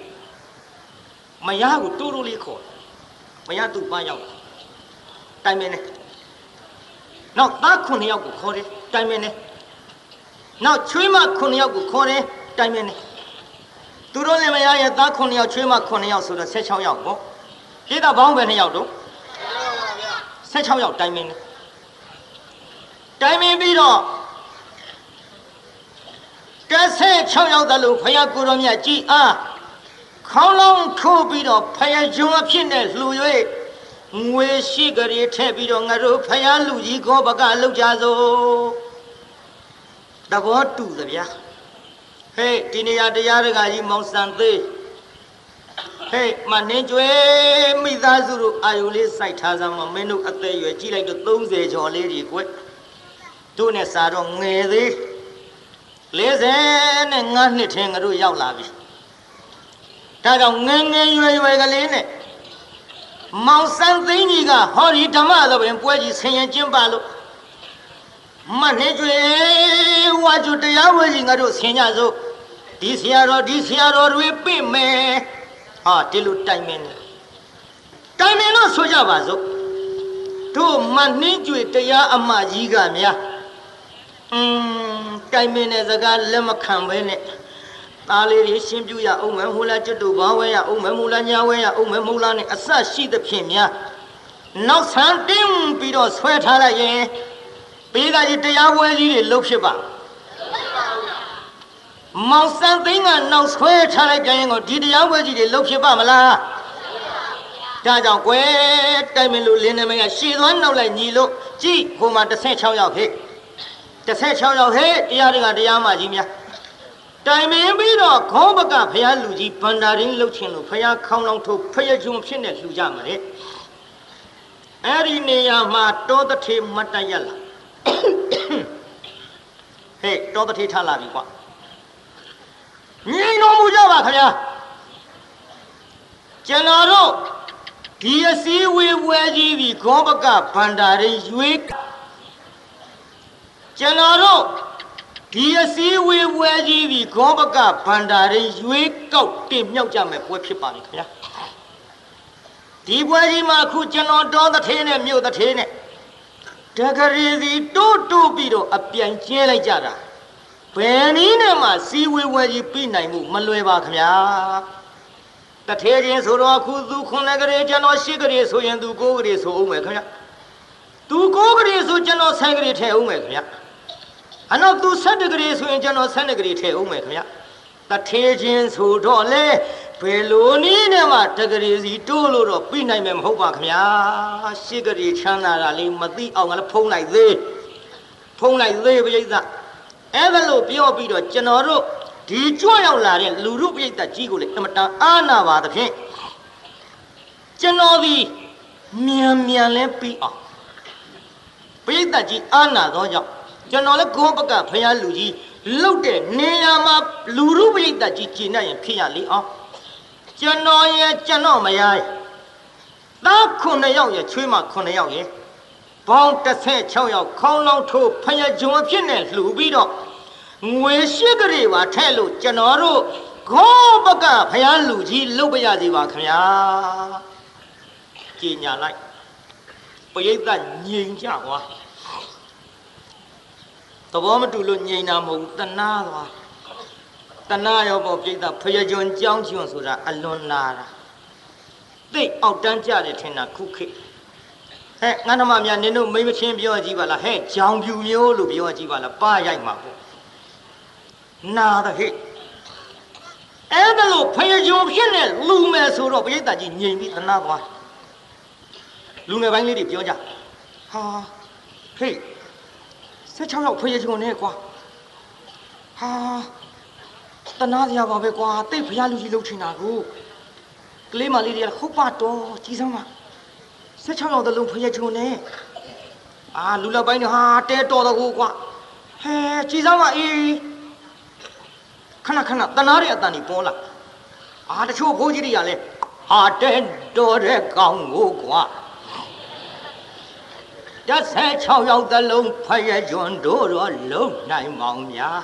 မရကိုတိုးတိုးလေးခေါ်။မရသူ့ပန်းရောက်တိုင်မင်းနဲ့ နောက်သား9ယောက်ကိုခေါ်တယ်တိုင်မင်းနဲ့နောက်ချွေးမ9ယောက်ကိုခေါ်တယ်တိုင်မင်းနဲ့သူတို့လည်းမရရဲ့သား9ယောက်ချွေးမ9ယောက်ဆိုတော့16ယောက်ပေါ့ပြေးတာဘောင်းပဲ2ယောက်တော့16ယောက်တိုင်မင်းနဲ့တိုင်မင်းပြီးတော့16ယောက်တလို့ဖယားကိုတော်မြတ်ကြည်အားခေါင်းလောင်းထိုးပြီးတော့ဖယားဂျုံအဖြစ်နဲ့လှူ၍ ငွေရှိကြရထည့်ပြီးတော့ငါတို့ဖယားလူကြီးကောဘကလောက်ကြစို့တဘောတူသဗျာဟေးဒီနေရာတရားတကာကြီးမောင်စံသေးဟေးမနှင်းကျွဲမိသားစုတို့အာယုလေးစိုက်ထားစမ်းမမင်းတို့အသက်ရွယ်ကြည့်လိုက်တော့30ကျော်လေးကြီးကွတို့နဲ့စားတော့ငယ်သေး40နဲ့5နှစ်ထင်းငါတို့ရောက်လာပြီဒါကြောင့်ငယ်ငယ်ရွယ်ရွယ်ကလေးနဲ့ မောင်စံသိန်းကြီးကဟောဒီဓမ္မတော်ပင်ပွဲကြီးဆင်ရင်ကျင်းပလို့မနှင်းကျွေဝါကျတရားဝဲကြီးငါတို့ဆင်ကြစို့ဒီဆရာတော်ဒီဆရာတော်တွေပြင့်မယ်ဟာဒီလိုတိုင်မင်းနေတိုင်မင်းလို့ဆိုကြပါစို့တို့မနှင်းကျွေတရားအမကြီးကများอืมတိုင်မင်းတဲ့စကားလက်မခံဘဲနဲ့ သားလေးတွေရှင်းပြရအောင်မယ်မူလားကျွတ်တူဘာဝဲရအောင်မယ်မူလားညာဝဲရအောင်မယ်မူလားနဲ့အဆရှိသဖြင့်များနောက်ဆန်းတင်းပြီးတော့ဆွဲထားလိုက်ရင်ပေးကကြီးတရားဝဲကြီးတွေလှုပ်ဖြစ်ပါမောင်စံသိန်းကနောက်ဆွဲထားလိုက်ကြရင်ကိုဒီတရားဝဲကြီးတွေလှုပ်ဖြစ်ပါမလားဒါကြောင့်ကွယ်တိုက်မလို့လင်းနေမကရှည်သွားနောက်လိုက်ညီလို့ကြည့်ဟိုမှာ16ရောက်ဟဲ့16ရောက်ဟဲ့တရားတွေကတရားမှကြီးများ တိုင်မင်းပြီးတော့ခေါဘကဖះလူကြီးဗန္ဒာရင်းလှုပ်ခြင်းလို့ဖះခေါင်းလောင်းထုတ်ဖះဂျုံဖြစ်နေလှူကြမှာလေအဲ့ဒီနေရာမှာတောတထေမတ်တရလာဟေးတောတထေထလာပြီကွာငြိမ်တော်မူကြပါခင်ဗျာကျွန်တော်တို့ဒီအစည်းဝေးပွဲကြီးဒီခေါဘကဗန္ဒာရင်းရွေးကျွန်တော်တို့ ဒီအစည်းအဝေးပွဲကြီးဒီဂောဘကဗန္တာရင်ရွေးကောက်တင်မြောက်ကြမယ်ပွဲဖြစ်ပါလေခင်ဗျာဒီပွဲကြီးမှာအခုကျွန်တော်တော်တစ်ထင်းနဲ့မြို့တစ်ထင်းနဲ့တကရီစီတိုးတိုးပြီးတော့အပြိုင်ကျင်းလိုက်ကြတာဘယ်နည်းနဲ့မှစီဝေးပွဲကြီးပြီးနိုင်မှုမလွယ်ပါခင်ဗျာတထဲချင်းဆိုတော့အခုသူခုနှစ်ကလေးကျွန်တော်ရှစ်ကလေးဆိုရင်သူကိုးကလေးဆိုအောင်မယ်ခင်ဗျာသူကိုးကလေးဆိုကျွန်တော်ဆယ်ကလေးထည့်အောင်မယ်ခင်ဗျာ အနောက်သူဆက်တကလေးဆိုရင်ကျွန်တော်ဆက်တကလေးထည့်အောင်မယ်ခင်ဗျာတထဲချင်းဆိုတော့လေဘယ်လိုနည်းနဲ့မှတကလေးစီတိုးလို့တော့ပြီးနိုင်မယ်မဟုတ်ပါခင်ဗျာရှစ်ကလေးချမ်းသာတာလေးမသိအောင်လည်းဖုံးလိုက်သေးဖုံးလိုက်သေးပြိဿအဲ့ဒါလို့ပြောပြီးတော့ကျွန်တော်တို့ဒီကြွရောက်လာတဲ့လူရုပြိဿကြီးကိုလေအမတန်အာနာပါသဖြင့်ကျွန်တော်ဒီမြန်မြန်လဲပြီးအောင်ပြိဿကြီးအာနာသောကြောင့် ကျွန်တော်လည်းဂုံးပကဖယားလူကြီးလုတ်တဲ့နေရာမှာလူရုပြိဿကြီးကျင့်နေရင်ဖြစ်ရလေအောင်ကျွန်တော်ရဲ့ကျွန်တော်မယားရဲ့သားခုနှစ်ယောက်ရဲ့ချွေးမခုနှစ်ယောက်ရဲ့ပေါင်း16ယောက်ခေါင်းလောင်းထိုးဖယားဂျုံအဖြစ်နဲ့လှူပြီးတော့ငွေရှိကလေးပါထဲလို့ကျွန်တော်တို့ခေါ်ပကဖယားလူကြီးလုတ်ပြရစီပါခင်ဗျာကြည်ညာလိုက်ပရိသတ်ငြိမ်ကြ သွားသဘောမတူလို့ငြိမ်တာမဟုတ်ဘူးတနာသွားတနာရောပေါ့ပြိဿဖယားဂျုံကြောင်းချွန်ဆိုတာအလွန်နာတာသိအောက်တန်းကြတယ်ထင်တာခုခေတ်ဟဲ့ငါနှမများနင်တို့မိမချင်းပြောကြည့်ပါလားဟဲ့ကြောင်ပြူမျိုးလို့ပြောကြည့်ပါလားပါရိုက်မှာပေါ့နာတဲ့ဟဲ့အဲ့ဒါလို့ဖယဂျုံဖြစ်နေလူမယ်ဆိုတော့ပရိသတ်ကြီးငြိမ်ပြီးသနာသွားလူငယ်ပိုင်းလေးတွေပြောကြဟာဟေး 16ရောက်ဖယဂျုံနဲ့ကွာဟာတနာစရာပါပဲကွာတိတ်ဖျားလူကြီးလှုပ်ချင်တာကိုကလေးမလေးတွေကခုတ်ပါတော့ကြီးစမ်းပါ16ရောက်တလုံးဖယဂျုံနဲ့အာလူလက်ပိုင်းတွေဟာတဲတော်တော့ကိုကွာဟဲကြီးစမ်းပါအေးခဏခဏတနာရဲ့အတန်ကြီးပေါ်လာအာတချို့ဘိုးကြီးတွေကလည်းဟာတဲတော်တဲ့ကောင်ကိုကွာ တဆက်6ရောက်သလုံးဖယကျွန်းတို့တော့လုံနိုင်မောင်များ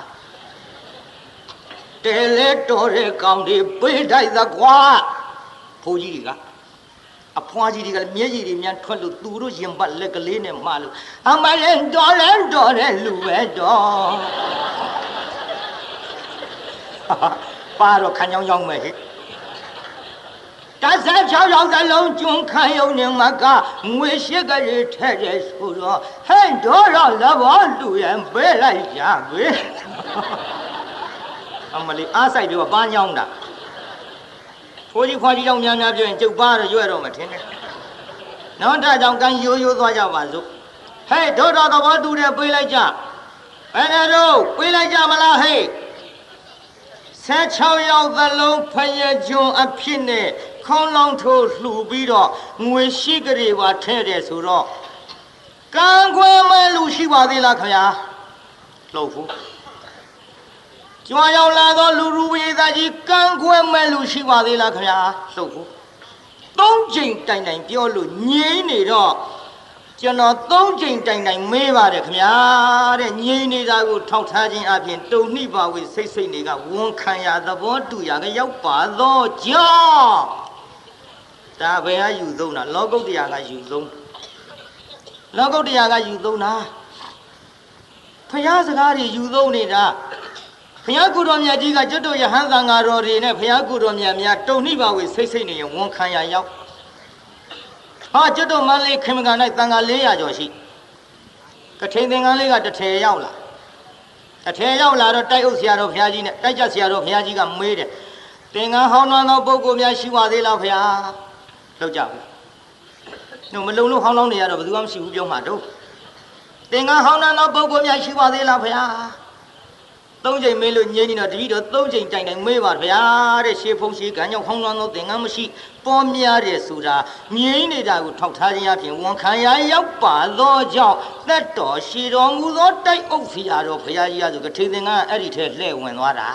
တဲလေတော်တဲ့ကောင်တွေပေးတိုက်သကွာဘိုးကြီးတွေကအဖွားကြီးတွေကလည်းမျက်ရည်တွေများထွက်လို့သူတို့ရင်ပတ်လက်ကလေးနဲ့မှလို့အမလည်းတော်လဲတော်တဲ့လူပဲတော်ပါတော့ခန်းချောင်းရောက်မယ်ဟဲ့ တဆက်6ရောက်သလုံးကျွန်းခံယုံနေမှာကငွေရှိကလေးထဲ့တယ်ဆိုတော့ဟဲ့တော့တော့လဘောလူရင်ပေးလိုက်ကြကွေအမလီအားဆိုင်ပြီးတော့ပန်းညောင်းတာဖိုးကြီးခွားကြီးကြောင့်များများပြောရင်ကျုပ်ပါတော့ရွက်တော့မထင်နဲ့နောက်တာကြောင့်ကန်ရိုးရိုးသွားကြပါစို့ဟဲ့တို့တော့သဘောတူတယ်ပေးလိုက်ကြဘ ယ်နဲ့တော့ပေးလိုက်ကြမလားဟဲ့16ရောက်သလုံးဖယကျွန်းအဖြစ်နဲ့ခေါင်းလောင်းထိုးလှူပြီးတော့ငွေရှိကလေးပါထဲ့တယ်ဆိုတော့ကံခွဲမဲ့လူရှိပါသေးလားခင်ဗျာလှုပ်ဖို့ကြွားရောက်လာသောလူရူဝေသားကြီးကံခွဲမဲ့လူရှိပါသေးလားခင်ဗျာလှုပ်ဖို့သုံးချိန်တိုင်တိုင်ပြောလို့ငြိမ့်နေတော့ကျွန်တော်သုံးချိန်တိုင်တိုင်မေးပါတယ်ခင်ဗျာတဲ့ငြိမ့်နေတာကိုထောက်ထားခြင်းအပြင်တုံနှိပါဝေစိတ်စိတ်တွေကဝန်ခံရသဘောတူရကရောက်ပါသောကြောင့် ဒါဘယ်ကယူသုံးတာလောကုတ္တရာကယူသုံးလောကုတ္တရာကယူသုံးတာဖျားစကားတွေယူသုံးနေတာဖျားကုတော်မြတ်ကြီးကကျွတ်တို့ယဟန်သံဃာတော်တွေနဲ့ဖျားကုတော်မြတ်များတုံနှိပါဝေစိတ်စိတ်နေရင်ဝန်ခံရရောက်ဟာကျွတ်တို့မန်းလေးခင်မကန်၌တန်ဃာ400ကျော်ရှိကထိန်သင်္ကန်းလေးကတစ်ထည်ရောက်လာတစ်ထည်ရောက်လာတော့တိုက်အုပ်ဆရာတော်ဘုရားကြီးနဲ့တိုက်ကြဆရာတော်ဘုရားကြီးကမေးတယ်သင်္ကန်းဟောင်းနှောင်းသောပုဂ္ဂိုလ်များရှိပါသေးလားဘုရား လောက်ကြဘူး။နှုတ်မလုံလို့ဟောင်းလောင်းနေရတော့ဘယ်သူမှမရှိဘူးပြောမှာတော့သင်္ကန်းဟောင်းနှောင်းသောပုဂ္ဂိုလ်များရှိပါသေးလားဘုရားသုံးချိန်မေးလို့ငြင်းနေတော့တတိတော့သုံးချိန်တိုင်တိုင်မေးပါဗျာတဲ့ရှေးဖုံးရှေးကံကြောင့်ခေါင်းလောင်းသောသင်္ကန်းမရှိပေါ်များတယ်ဆိုတာငြင်းနေတာကိုထောက်ထားခြင်းအပြင်ဝန်ခံရရောက်ပါသောကြောင့်သက်တော်ရှည်တော်မူသောတိုက်အုပ်ဖရာတော်ဘုရားကြီးရဆိုကထိန်သင်္ကန်းအဲ့ဒီထဲလှည့်ဝင်သွားတာ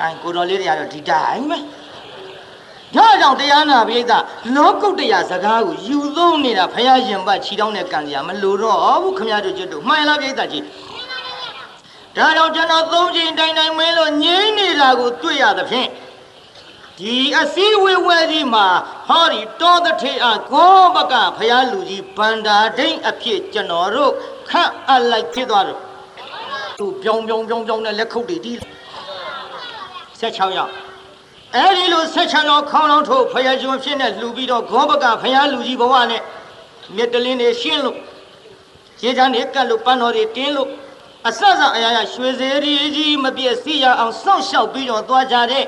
အဲကိုတော်လေးတွေကတော့ဒီတိုင်းပဲ ဒါကြောင့်တရားနာပိဋကလောကုတ္တရာစကားကိုယူသုံးနေတာဖရာရင်ပတ်ခြိတောင်းတဲ့ကံကြမလို့တော့ဘူးခမရတို့ကျွတ်တို့မှန်လားပိဋကကြီးဒါကြောင့်ကျွန်တော်သုံးချိန်တိုင်းတိုင်းမင်းလို့ငြိမ့်နေတာကိုတွေ့ရသဖြင့်ဒီအစည်းဝေးဝဲကြီးမှာဟောဒီတောတထေအဂောဘကဖရာလူကြီးဗန္ဒာဒိန်အဖြစ်ကျွန်တော်တို့ခန့်အပ်လိုက်ဖြစ်သွားတော့သူပြောင်းပြောင်းပြောင်းပြောင်းနဲ့လက်ခုပ်တွေတီး16ရောက် အဲ့ဒီလိုဆက်ချံတော်ခေါင်းတော်ထုတ်ဖယားကျွန်းဖြစ်နေလှူပြီးတော့ဂောဘကဖယားလူကြီးဘဝနဲ့မြစ်တလင်းတွေရှင်းလို့ရေချမ်းတွေကတ်လို့ပန်းတော်တွေတင်းလို့အဆဆအရာရာရွှေစေရီကြီးမပြည့်စည်ရအောင်စောင့်ရှောက်ပြီးတော့သွားကြတဲ့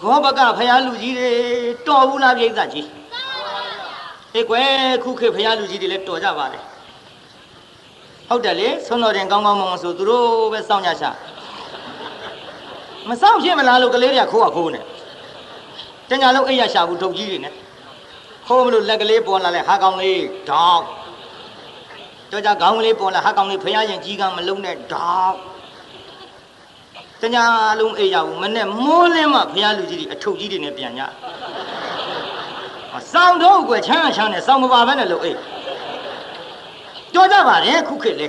ဂောဘကဖယားလူကြီးတွေတော်ဘူးလားပြိဿကြီးအေးကွယ်ခုခေတ်ဖယားလူကြီးတွေလည်းတော်ကြပါလေဟုတ်တယ်လေဆွမ်းတော်တင်ကောင်းကောင်းမွန်မွန်ဆိုသူတို့ပဲစောင့်ကြရှာမစောင့်ဖြစ်မလားလို့ကလေးတွေကခိုးရခိုးနေတ ညာလုံးအိပ်ရရှာဘူးဒုတ်ကြီးတွေနဲ့ခိုးမလို့လက်ကလေးပေါ်လာလဲဟာကောင်လေးဒေါက်တော့ကြခေါင်းကလေးပေါ်လာဟာကောင်လေးဖះရင်ကြီးကမလုံးနဲ့ဒေါက်တညာလုံးအိပ်ရဘူးမနဲ့မိုးလင်းမှဖះလူကြီးတွေအထုပ်ကြီးတွေနဲ့ပြန်ညစောင်းတော့ကွယ်ချမ်းချမ်းနဲ့စောင်းမပါဘဲနဲ့လို့အိပ်တော့ကြပါတယ်ခုခေတ်လေ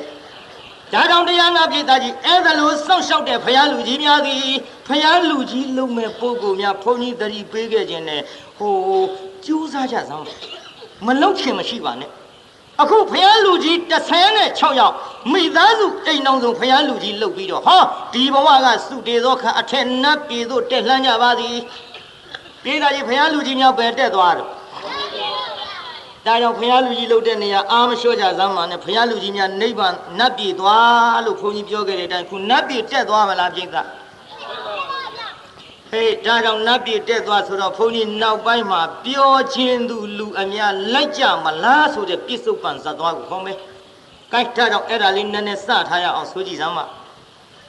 ဒါကြောင့်တရားနာပြည်သားကြီးအဲ့ဒါလိုစောင့်ရှောက်တဲ့ဖရာလူကြီးများသည်ဖရာလူကြီးလုံးမဲ့ပုဂ္ဂိုလ်များဘုန်းကြီးတတိပေးခဲ့ခြင်းနဲ့ဟိုကြိုးစားကြစမ်းမလုံချင်မရှိပါနဲ့အခုဖရာလူကြီး36ယောက်မိသားစုအိမ်အောင်ဆုံးဖရာလူကြီးလှုပ်ပြီးတော့ဟောဒီဘဝကစုတေသောခအထက်နတ်ပြည်သို့တက်လှမ်းကြပါသည်ပြည်သားကြီးဖရာလူကြီးများပဲတက်သွားတော့ ဒါကြောင့်ဖရာလူကြီးလှုပ်တဲ့နေရာအာမလျှော့ကြစမ်းပါနဲ့ဖရာလူကြီးများနိဗ္ဗာန်နတ်ပြည်သွားလို့ဘုန်းကြီးပြောခဲ့တဲ့အတိုင်းခုနတ်ပြည်တက်သွားမလားပြိဿဟေးဒါကြောင့်နတ်ပြည်တက်သွားဆိုတော့ဘုန်းကြီးနောက်ပိုင်းမှာပျော်ခြင်းသူလူအများလိုက်ကြမလားဆိုတဲ့ပြစ္ဆုတ်ပန်ဇတ်သွားကိုခေါ်မယ်။ကိုက်ဒါကြောင့်အဲ့ဒါလေးနည်းနည်းစထားရအောင်ဆိုကြည့်စမ်းပါ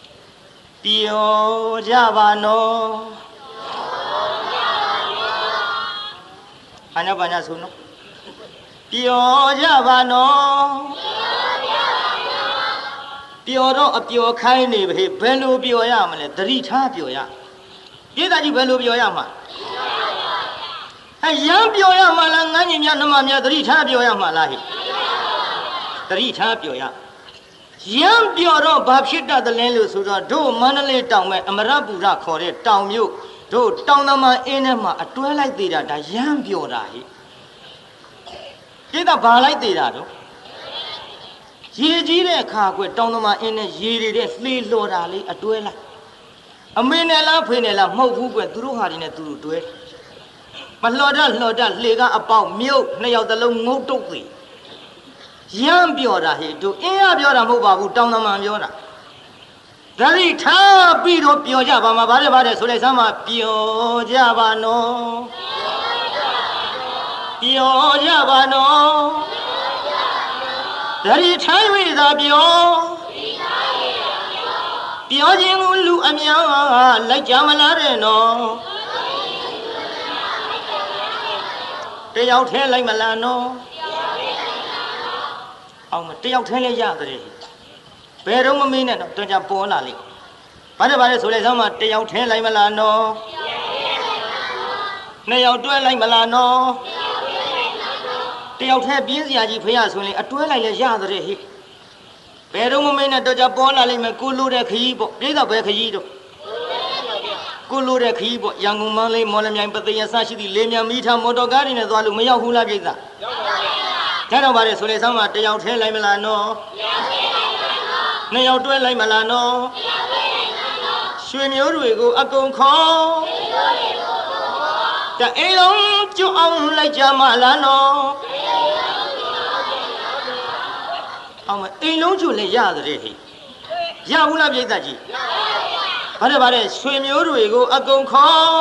။ပျော်ကြပါနော်။အညာပါညာဆိုနော်။ ပျော်ကြပါနော်။ပျော်တော့အပျော်ခိုင်းနေပဲဘယ်လိုပျော်ရမလဲသတိထားပျော်ရပြည်သားကြီးဘယ်လိုပျော်ရမှာအဲရမ်းပျော်ရမှာလားငန်းကြီးများနှမများသတိထားပျော်ရမှာလားဟိသတိထားပျော်ရရမ်းပျော်တော့ဘာဖြစ်တတ်တယ်လဲလို့ဆိုတော့တို့မန္တလေးတောင်မဲ့အမရပူရခေါ်တဲ့တောင်မြို့တို့တောင်သမားအင်းထဲမှာအတွဲလိုက်သေးတာဒါရမ်းပျော်တာဟိ ပြည်သားဘာလိုက်သေးတာတော့ရေကြီးတဲ့အခါကွတောင်သမားအင်းနဲ့ရေတွေတဲ့လှေလှော်တာလေးအတွဲလိုက်အမေနဲ့လားဖေနဲ့လားမဟုတ်ဘူးကွသူတို့ဟာတွေနဲ့သူတို့တွဲမလှော်တလှော်တလှေကအပေါက်မြုပ်နှစ်ယောက်တလုံးငုတ်တုတ်သေးရမ်းပြောတာဟေ့တို့အင်းရပြောတာမဟုတ်ပါဘူးတောင်းတမန်ပြောတာဒါလိထားပြီးတော့ပြောကြပါမှာဗါတယ်ဗါတယ်ဆိုလိုက်စမ်းမှာပြောကြပါနော် ပြောကြပါနော်ဒါလိထား၍သာပြောပြောခြင်းကိုလူအများလိုက်ကြမလားတဲ့နော်တယောက်ထဲလိုက်မလားနော်အောင်မတယောက်ထဲလဲရတယ်ဘယ်တော့မမင်းနဲ့တော့ကြပေါ်လာလိမ့်ဘာလဲဘာလဲဆိုလိုက်စမ်းမတယောက်ထဲလိုက်မလားနော်နှစ်ယောက်တွဲလိုက်မလားနော် တယောက်ထဲပြင်းစရာကြီးဖះဆိုရင်အတွဲလိုက်လဲရတယ်ဟိဘယ်တော့မမင်းနဲ့တော့ကြပေါ်လာလိမ့်မယ်ကိုလိုတဲ့ခကြီးပေါ့ပြိဿဘယ်ခကြီးတော့ကိုလိုတဲ့ခကြီးပေါ့ရန်ကုန်မန်းလေးမော်လမြိုင်ပသိယဆရှိသည့်လေမြန်မီးထားမော်တော်ကားတွေနဲ့သွားလို့မရောက်ဘူးလားပြိဿရောက်ပါဗျာဒါတော့ပါလေဆိုလေဆောင်းမှာတယောက်ထဲလိုက်မလားနော်နှစ်ယောက်တွဲလိုက်မလားနော်ရွှေမျိုးတွေကိုအကုန်ခေါ်တအိမ်လုံးကျွအောင်လိုက်ကြမလားနော် အောင်မအိမ်လုံးကျွလည်းရတဲ့ဟိရဘူးလားပြိဿကြီးရပါဗျာဘာလဲဘာလဲရွှေမျိုးတွေကိုအကုန်ခေါ်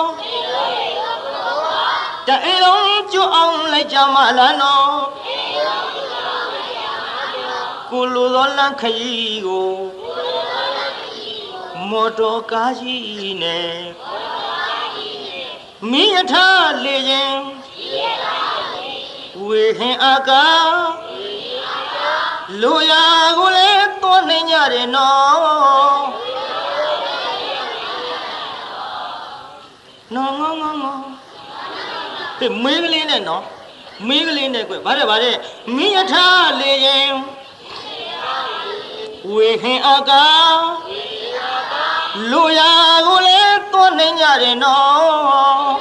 တအိမ်လုံးကျွအောင်လိုက်ကြမလားနော်ကိုလိုသောလမ်းခရီးကိုမော်တော်ကားကြီးနဲ့မင်းယထာလေရင်ဝေဟင်အာကာ လူရာကိုလည်းသွန်နေကြတယ်နော်နော်ငေါငေါငေါဟေးမင်းကလေးနဲ့နော်မင်းကလေးနဲ့ကွဗါတဲ့ဗါတဲ့မိယထာလေရင်ဝေဟင်အာကာလူရာကိုလည်းသွန်းနေကြတယ်နော်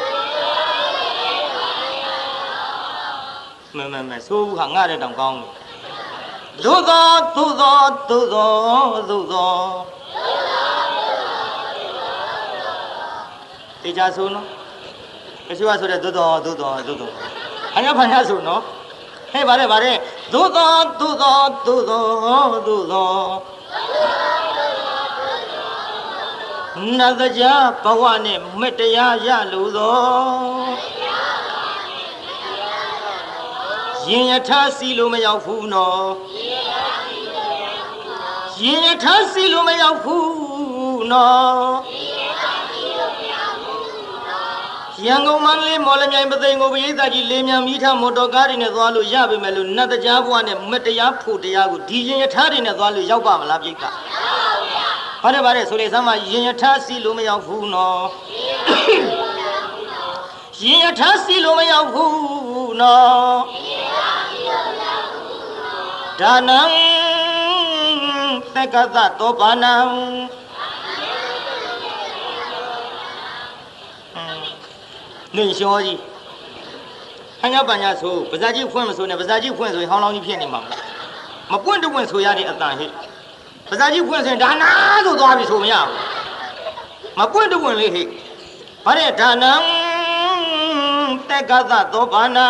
မမမဆိုးဘူးဟာငါတဲ့တောင်ကောင်းတယ် သို့သောသို့သောသို့သောသို့သောတေချာဆိုနော်အရှိဝဆိုတဲ့သို့သောသို့သောသို့သောအညာဖန်ညာဆိုနော်ဟဲ့ဗါတဲ့ဗါတဲ့သို့သောသို့သောသို့သောသို့သောနတ်ကြဘဝနဲ့မတရားရလို့သော ရင်ယထာစီလို့မရောက်ဘူးနော်ရင်ယထာစီလို့မရောက်ဘူးနော်ရန်ကုန်မန္တလေးမော်လမြိုင်ပသိမ်ကိုပရိသတ်ကြီးလေးမြန်မိထမော်တော်ကားတွေနဲ့သွားလို့ရပါမယ်လို့နတ်တရားဘဝနဲ့မတရားဖို့တရားကိုဒီရင်ယထာတွေနဲ့သွားလို့ရောက်ပါမလားပြိတ္တာဟုတ်တယ်ပါတယ်ဆိုလေစမ်းမရင်ယထာစီလို့မရောက်ဘူးနော်ရင်ယထာစီလို့မရောက်ဘူးနော် ဒါနံသက္ကသတောပါဏံနေလျှောကြီးဟန်ရပညာဆိုပါဇာကြီးဖွင့်မဆိုနဲ့ပါဇာကြီးဖွင့်ဆိုရင်ဟောင်းလောင်းကြီးဖြစ်နေမှာမလားမပွင့်တပွင့်ဆိုရတဲ့အတန်ဟိပါဇာကြီးဖွင့်ဆိုရင်ဒါနာဆိုသွားပြီဆိုမရဘူးမပွင့်တပွင့်လေးဟိဘာတဲ့ဒါနံတက္ကသသောဘာနံ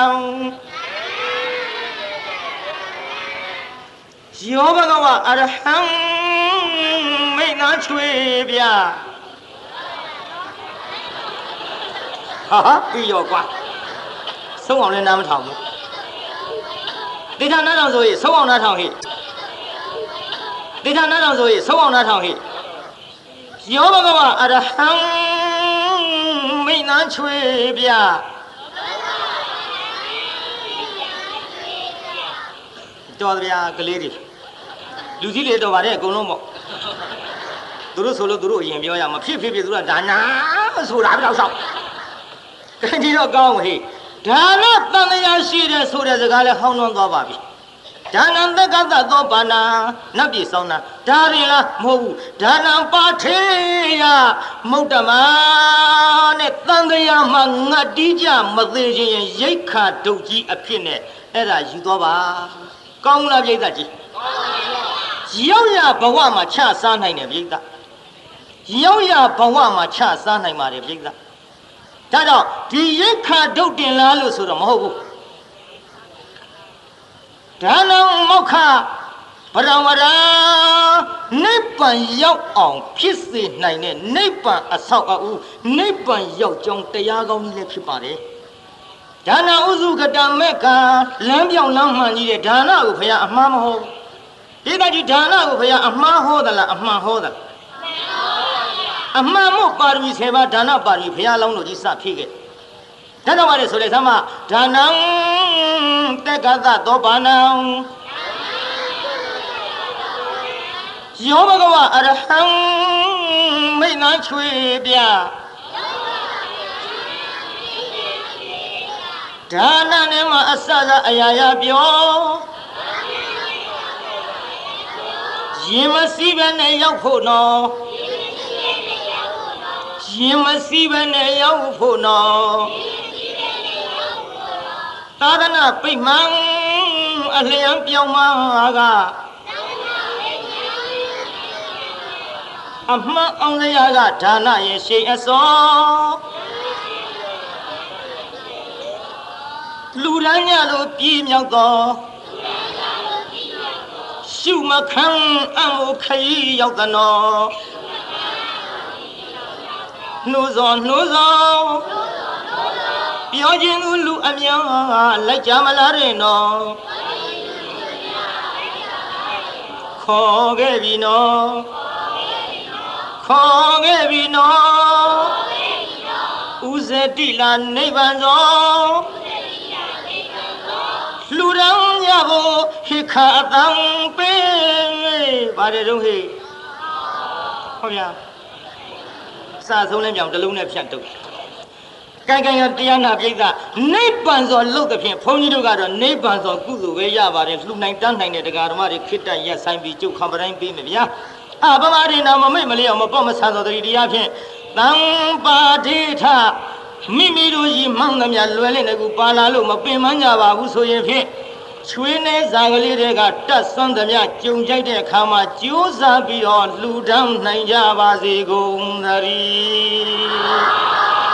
ယောဘဂဝအရဟံမိတ်နာချွေဗျာဟာဟာပြီးရောကွာဆုံးအောင်လည်းနားမထောင်ဘူးဒေသနားထောင်ဆိုရင်ဆုံးအောင်နားထောင်ဟိဒေသနားထောင်ဆိုရင်ဆုံးအောင်နားထောင်ဟိယောဘဂဝအရဟံမိတ်နာချွေဗျာတော်ဗျာကလေးတွေ လူကြီးတွေတော့ဗါတဲ့အကုန်လုံးပေါ့သူတို့ဆိုလို့သူတို့အရင်ပြောရမှာဖြစ်ဖြစ်ဖြစ်သူကဒါနာဆိုတာဘယ်တော့ဆောက်ကဲဒီတော့ကောင်းဟေးဒါနတန်တရားရှိတယ်ဆိုတဲ့စကားလဲဟောင်းနှွမ်းသွားပါပြီဒါနံသက္ကသသောပါဏာနတ်ပြည်ဆောင်တာဒါရင်လားမဟုတ်ဘူးဒါနံပါထေယမုတ်တမနဲ့တန်တရားမှာငတ်တီးကြမသေးခြင်းရင်ရိတ်ခါဒုတ်ကြီးအဖြစ်နဲ့အဲ့ဒါယူသွားပါကောင်းလားပြိဿကြီး ရောက်ရဘဝမှာချစားနိုင်တယ်ပြိဿရောက်ရဘဝမှာချစားနိုင်ပါတယ်ပြိဿဒါကြောင့်ဒီရိတ်ခါဒုတ်တင်လားလို့ဆိုတော့မဟုတ်ဘူးဒါနံမောက္ခပရမရာနိဗ္ဗာန်ရောက်အောင်ဖြစ်စေနိုင်တဲ့နိဗ္ဗာန်အဆောက်အဦနိဗ္ဗာန်ရောက်ကြောင်းတရားကောင်းကြီးလည်းဖြစ်ပါတယ်ဒါနဥစုကတမေကလမ်းပြောင်းလမ်းမှန်ကြီးတဲ့ဒါနကိုဘုရားအမှားမဟုတ် ဒီကကြီးဒါနကိုဘုရားအမှားဟောသလားအမှန်ဟောသလားအမှန်မို့ပါရမီ7ပါးဒါနပါရမီဘုရားလောင်းတော်ကြီးစဖြည့်ခဲ့ဒါတော့ပါလေဆိုလေသမဒါနံတက္ကသသောဘာနံယောဘဂဝအရဟံမိတ်နာချွေပြဒါနနဲ့မှအစစအရာရာပြော ရင်မစည်းပဲနဲ့ရောက်ဖို့နော်ရင်မစည်းပဲနဲ့ရောက်ဖို့နော်သာသနာပိတ်မှန်အလျံပြောင်းမှာကအမှန်အောင်စရာကဒါနရဲ့ရှိအစောလူရန်ညလိုပြည်မြောက်သော ရှုမခံအမှုခရီးရောက်သနောနှိုးစောနှိုးစောပြောခြင်းသူလူအများလိုက်ကြမလားတဲ့နော်ခေါ်ခဲ့ပြီနော်ခေါ်ခဲ့ပြီနော်ဥဇတိလာနိဗ္ဗာန်သော လူတော်ရဖို့ဟိခါအတံပေးပါတယ်တော့ဟေ့ဟုတ်ဗျာစာဆုံးလဲပြောင်တစ်လုံးနဲ့ဖြတ်တုတ်ကိုင်ကိုင်ကတရားနာပိဋကနိဗ္ဗာန်ဆိုလှုပ်တဲ့ဖြင့်ဘုန်းကြီးတို့ကတော့နိဗ္ဗာန်ဆိုကုသိုလ်ပဲရပါတယ်လှူနိုင်တန်းနိုင်တဲ့တရားဓမ္မတွေခိတ္တရက်ဆိုင်ပြီးကျုပ်ခံပတိုင်းပေးမယ်ဗျာအပမရိနာမမိတ်မလျော့မပေါ့မဆန်သောတတိတရားဖြင့်တံပါတိထ မိမိတို့ကြီးမှောင်သမျှလွယ်လင့်တဲ့ကူပါလာလို့မပင်မကြပါဘူးဆိုရင်ဖြင့်ချွေးနေဇာကလေးတွေကတတ်ဆွမ်းသမျှကြုံကြိုက်တဲ့အခါမှာကြိုးစားပြီးတော့လှူဒန်းနိုင်ကြပါစေကုန်သတည်း